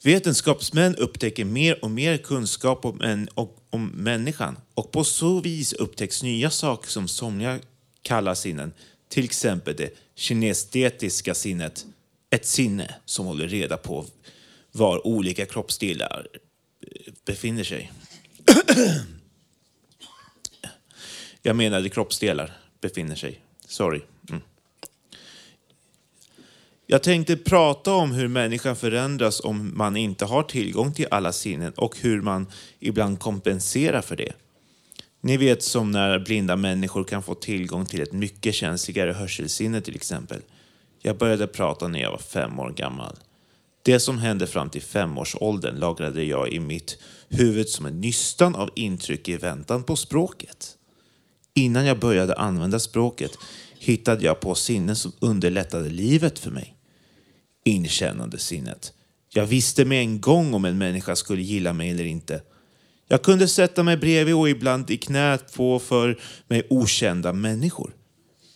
Vetenskapsmän upptäcker mer och mer kunskap om, en, och, om människan och på så vis upptäcks nya saker som somliga kallar sinnen. Till exempel det kinestetiska sinnet, ett sinne som håller reda på var olika kroppsdelar eh, befinner sig. Jag menade kroppsdelar befinner sig. Sorry. Mm. Jag tänkte prata om hur människan förändras om man inte har tillgång till alla sinnen och hur man ibland kompenserar för det. Ni vet som när blinda människor kan få tillgång till ett mycket känsligare hörselsinne till exempel. Jag började prata när jag var fem år gammal. Det som hände fram till femårsåldern lagrade jag i mitt huvud som en nystan av intryck i väntan på språket. Innan jag började använda språket hittade jag på sinnen som underlättade livet för mig. Inkännande sinnet. Jag visste med en gång om en människa skulle gilla mig eller inte. Jag kunde sätta mig bredvid och ibland i knät på för mig okända människor.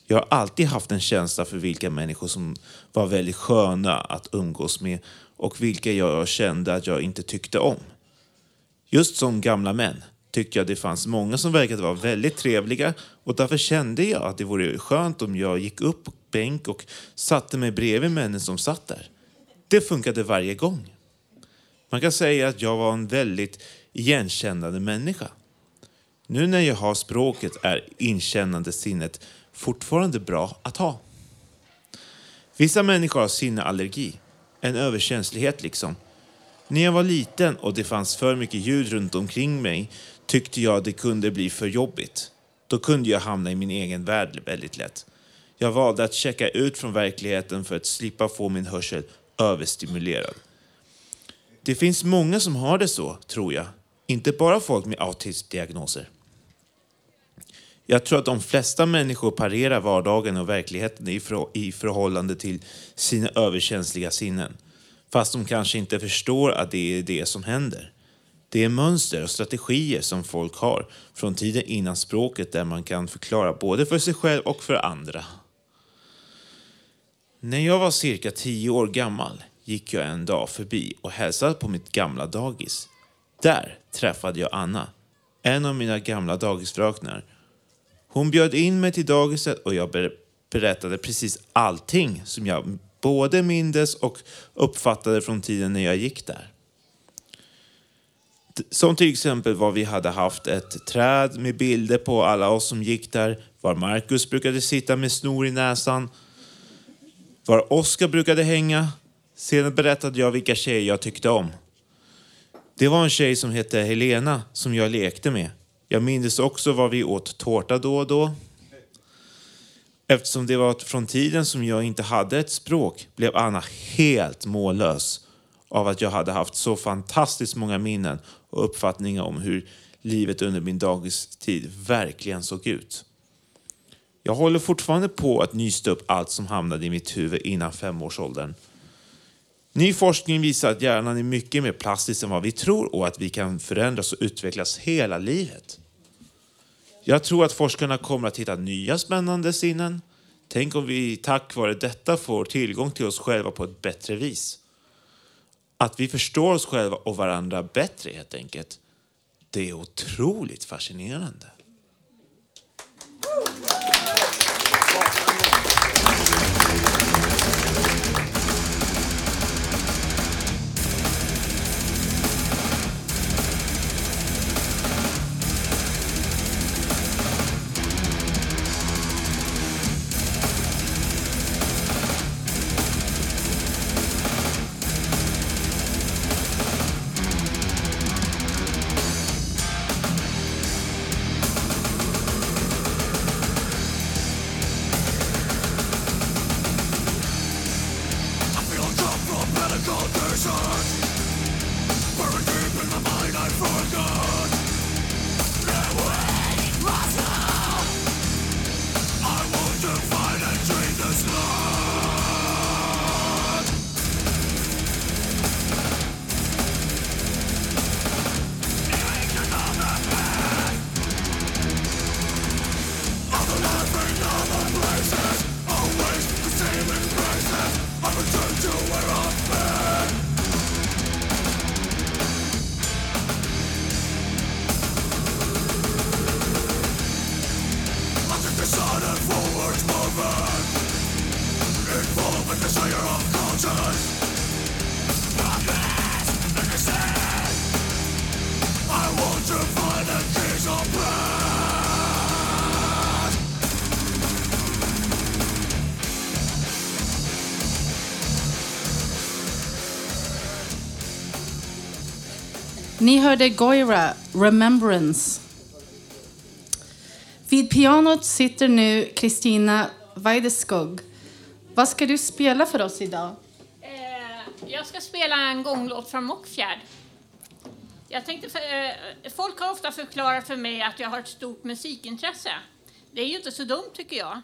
Jag har alltid haft en känsla för vilka människor som var väldigt sköna att umgås med och vilka jag kände att jag inte tyckte om. Just som gamla män tyckte jag det fanns många som verkade vara väldigt trevliga och därför kände jag att det vore skönt om jag gick upp bänk och satte mig bredvid männen som satt där. Det funkade varje gång. Man kan säga att jag var en väldigt igenkännande människa. Nu när jag har språket är inkännande sinnet fortfarande bra att ha. Vissa människor har sinneallergi, en överkänslighet liksom. När jag var liten och det fanns för mycket ljud runt omkring mig tyckte jag det kunde bli för jobbigt. Då kunde jag hamna i min egen värld väldigt lätt. Jag valde att checka ut från verkligheten för att slippa få min hörsel överstimulerad. Det finns många som har det så, tror jag. Inte bara folk med autismdiagnoser. Jag tror att de flesta människor parerar vardagen och verkligheten i, för, i förhållande till sina överkänsliga sinnen. Fast de kanske inte förstår att det är det som händer. Det är mönster och strategier som folk har från tiden innan språket där man kan förklara både för sig själv och för andra. När jag var cirka tio år gammal gick jag en dag förbi och hälsade på mitt gamla dagis. Där träffade jag Anna, en av mina gamla dagisfröknar. Hon bjöd in mig till dagiset och jag ber- berättade precis allting som jag både mindes och uppfattade från tiden när jag gick där. Som till exempel var vi hade haft ett träd med bilder på alla oss som gick där, var Marcus brukade sitta med snor i näsan, var Oskar brukade hänga. Sedan berättade jag vilka tjejer jag tyckte om. Det var en tjej som hette Helena som jag lekte med. Jag minns också var vi åt tårta då och då. Eftersom det var från tiden som jag inte hade ett språk blev Anna helt mållös av att jag hade haft så fantastiskt många minnen och uppfattningar om hur livet under min dagistid verkligen såg ut. Jag håller fortfarande på att nysta upp allt som hamnade i mitt huvud innan femårsåldern. Ny forskning visar att hjärnan är mycket mer plastisk än vad vi tror och att vi kan förändras och utvecklas hela livet. Jag tror att forskarna kommer att hitta nya spännande sinnen. Tänk om vi tack vare detta får tillgång till oss själva på ett bättre vis. Att vi förstår oss själva och varandra bättre helt enkelt. Det är otroligt fascinerande. Ni hörde Goira, Remembrance. Vid pianot sitter nu Kristina Weideskog. Vad ska du spela för oss idag? Eh, jag ska spela en gånglåt från Mockfjärd. Jag tänkte för, eh, folk har ofta förklarat för mig att jag har ett stort musikintresse. Det är ju inte så dumt tycker jag.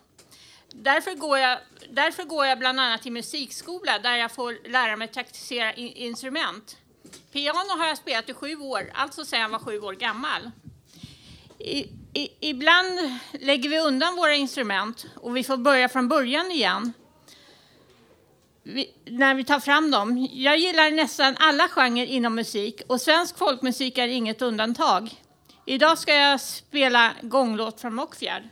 Därför går jag, därför går jag bland annat till musikskola där jag får lära mig taktisera instrument. Piano har jag spelat i sju år, alltså sedan jag var sju år gammal. I, i, ibland lägger vi undan våra instrument och vi får börja från början igen vi, när vi tar fram dem. Jag gillar nästan alla genrer inom musik och svensk folkmusik är inget undantag. Idag ska jag spela gånglåt från Mockfjärd.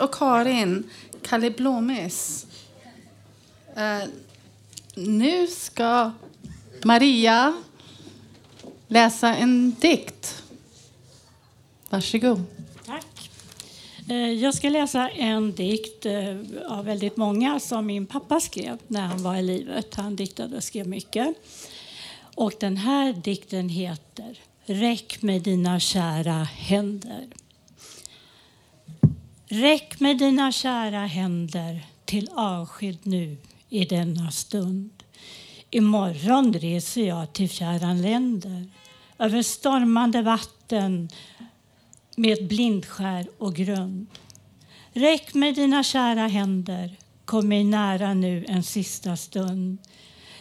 Och Karin, Kalle Blåmes. Eh, nu ska Maria läsa en dikt. Varsågod. Tack. Eh, jag ska läsa en dikt eh, av väldigt många som min pappa skrev när han var i livet. Han diktade och skrev mycket. Och den här dikten heter Räck med dina kära händer. Räck med dina kära händer till avsked nu i denna stund. Imorgon reser jag till fjärran länder över stormande vatten med blindskär och grund. Räck med dina kära händer, kom mig nära nu en sista stund.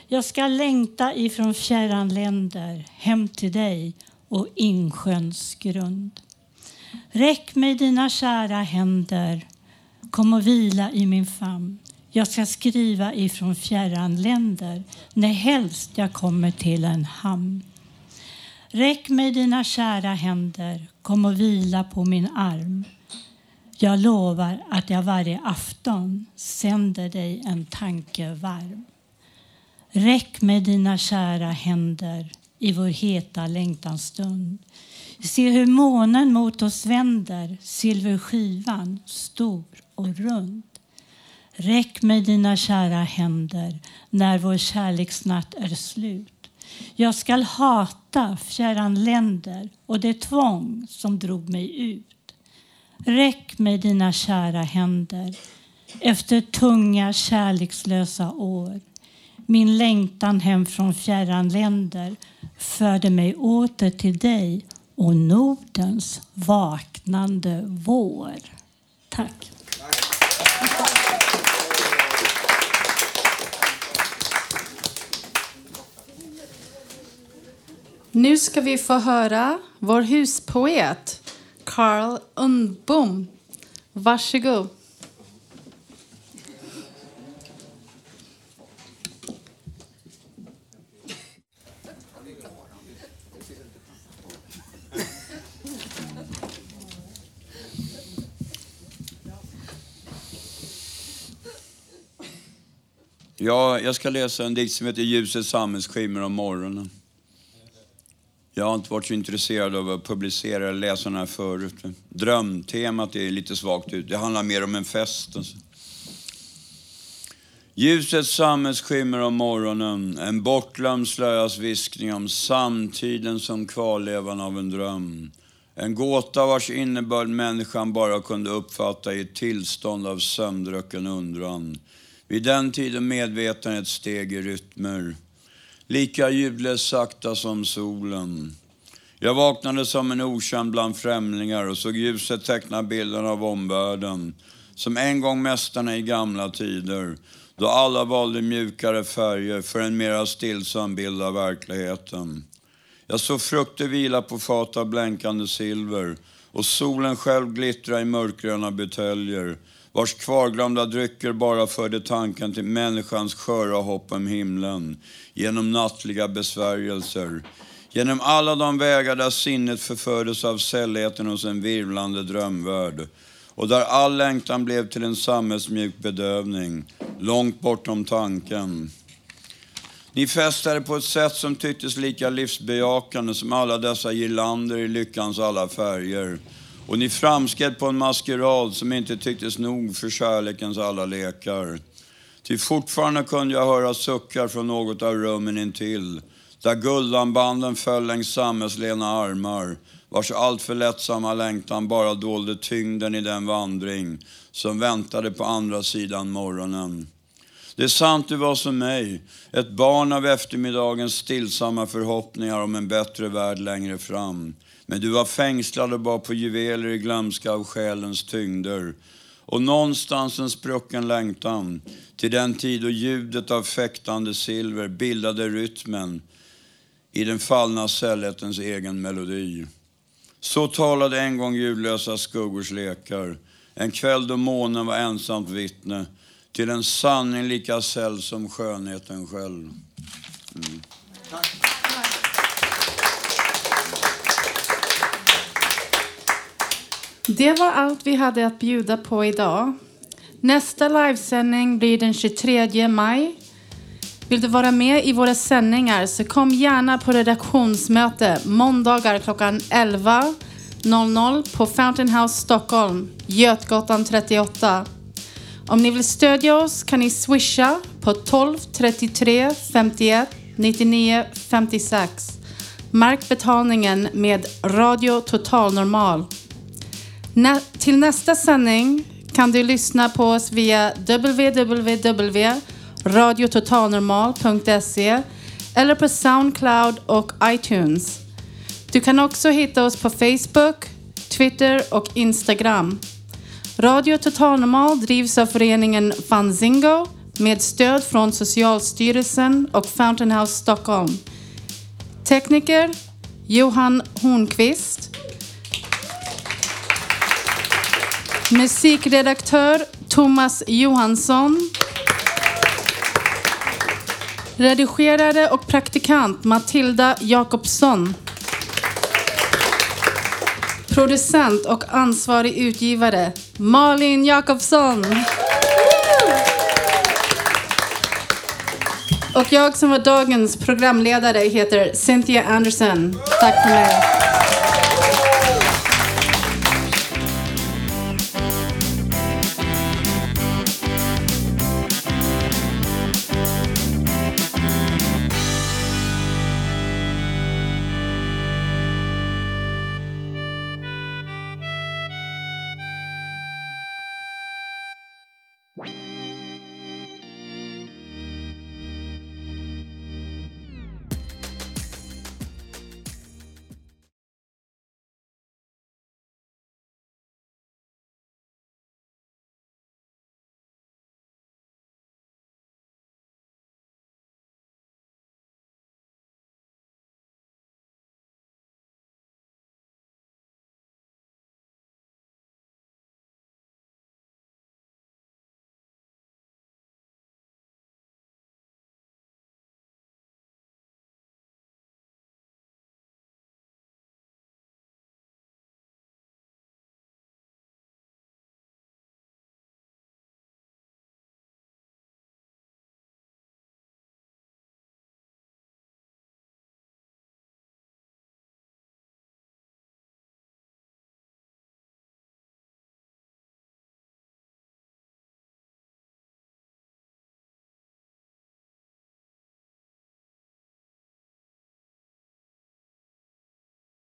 Jag ska längta ifrån fjärran länder hem till dig och insjöns grund. Räck mig dina kära händer, kom och vila i min famn. Jag ska skriva ifrån fjärran länder när helst jag kommer till en hamn. Räck mig dina kära händer, kom och vila på min arm. Jag lovar att jag varje afton sänder dig en tanke varm. Räck mig dina kära händer i vår heta längtansstund. Se hur månen mot oss vänder, silverskivan stor och rund. Räck mig dina kära händer när vår kärleksnatt är slut. Jag skall hata fjärran länder och det tvång som drog mig ut. Räck mig dina kära händer efter tunga kärlekslösa år. Min längtan hem från fjärran länder förde mig åter till dig och Nordens vaknande vår. Tack. Nu ska vi få höra vår huspoet Carl Undbom. Varsågod. Ja, jag ska läsa en dikt som heter Ljusets samhällsskimmer om morgonen. Jag har inte varit så intresserad av att publicera eller läsa den här förut. Drömtemat är lite svagt ut. Det handlar mer om en fest. Alltså. Ljusets samhällsskimmer om morgonen, en bortglömd slöjas viskning om samtiden som kvarlevan av en dröm. En gåta vars innebörd människan bara kunde uppfatta i ett tillstånd av sömndrucken undran. Vid den tiden medvetandet steg i rytmer, lika ljudlöst sakta som solen. Jag vaknade som en okänd bland främlingar och såg ljuset teckna bilden av omvärlden, som en gång mästarna i gamla tider, då alla valde mjukare färger för en mera stillsam bild av verkligheten. Jag såg frukter vila på fat av blänkande silver och solen själv glittra i mörkgröna buteljer vars kvarglömda drycker bara förde tanken till människans sköra hopp om himlen genom nattliga besvärjelser, genom alla de vägar där sinnet förfördes av sällheten hos en virvlande drömvärld och där all längtan blev till en sammetsmjuk bedövning, långt bortom tanken. Ni festade på ett sätt som tycktes lika livsbejakande som alla dessa girlander i lyckans alla färger. Och ni framskred på en maskerad som inte tycktes nog för kärlekens alla lekar. Ty fortfarande kunde jag höra suckar från något av rummen intill, där guldanbanden föll längs sammetslena armar, vars alltför lättsamma längtan bara dolde tyngden i den vandring som väntade på andra sidan morgonen. Det är sant du var som mig, ett barn av eftermiddagens stillsamma förhoppningar om en bättre värld längre fram. Men du var fängslad och bar på juveler i glömska av själens tyngder. Och någonstans en sprucken längtan till den tid då ljudet av fäktande silver bildade rytmen i den fallna sällhetens egen melodi. Så talade en gång ljudlösa skuggors lekar, en kväll då månen var ensamt vittne till en sanning lika säll som skönheten själv. Mm. Det var allt vi hade att bjuda på idag. Nästa livesändning blir den 23 maj. Vill du vara med i våra sändningar så kom gärna på redaktionsmöte måndagar klockan 11.00 på Fountain House Stockholm, Götgatan 38. Om ni vill stödja oss kan ni swisha på 12 33 51 99 56. Märk betalningen med Radio Total Normal. Nä- till nästa sändning kan du lyssna på oss via www.radiototalnormal.se eller på Soundcloud och iTunes. Du kan också hitta oss på Facebook, Twitter och Instagram. Radio Total Normal drivs av föreningen Fanzingo med stöd från Socialstyrelsen och Fountain House Stockholm. Tekniker Johan Hornqvist. Musikredaktör Thomas Johansson. Redigerare och praktikant Matilda Jakobsson. Producent och ansvarig utgivare Malin Jakobsson. Och jag som var dagens programledare heter Cynthia Anderson. Tack för mig.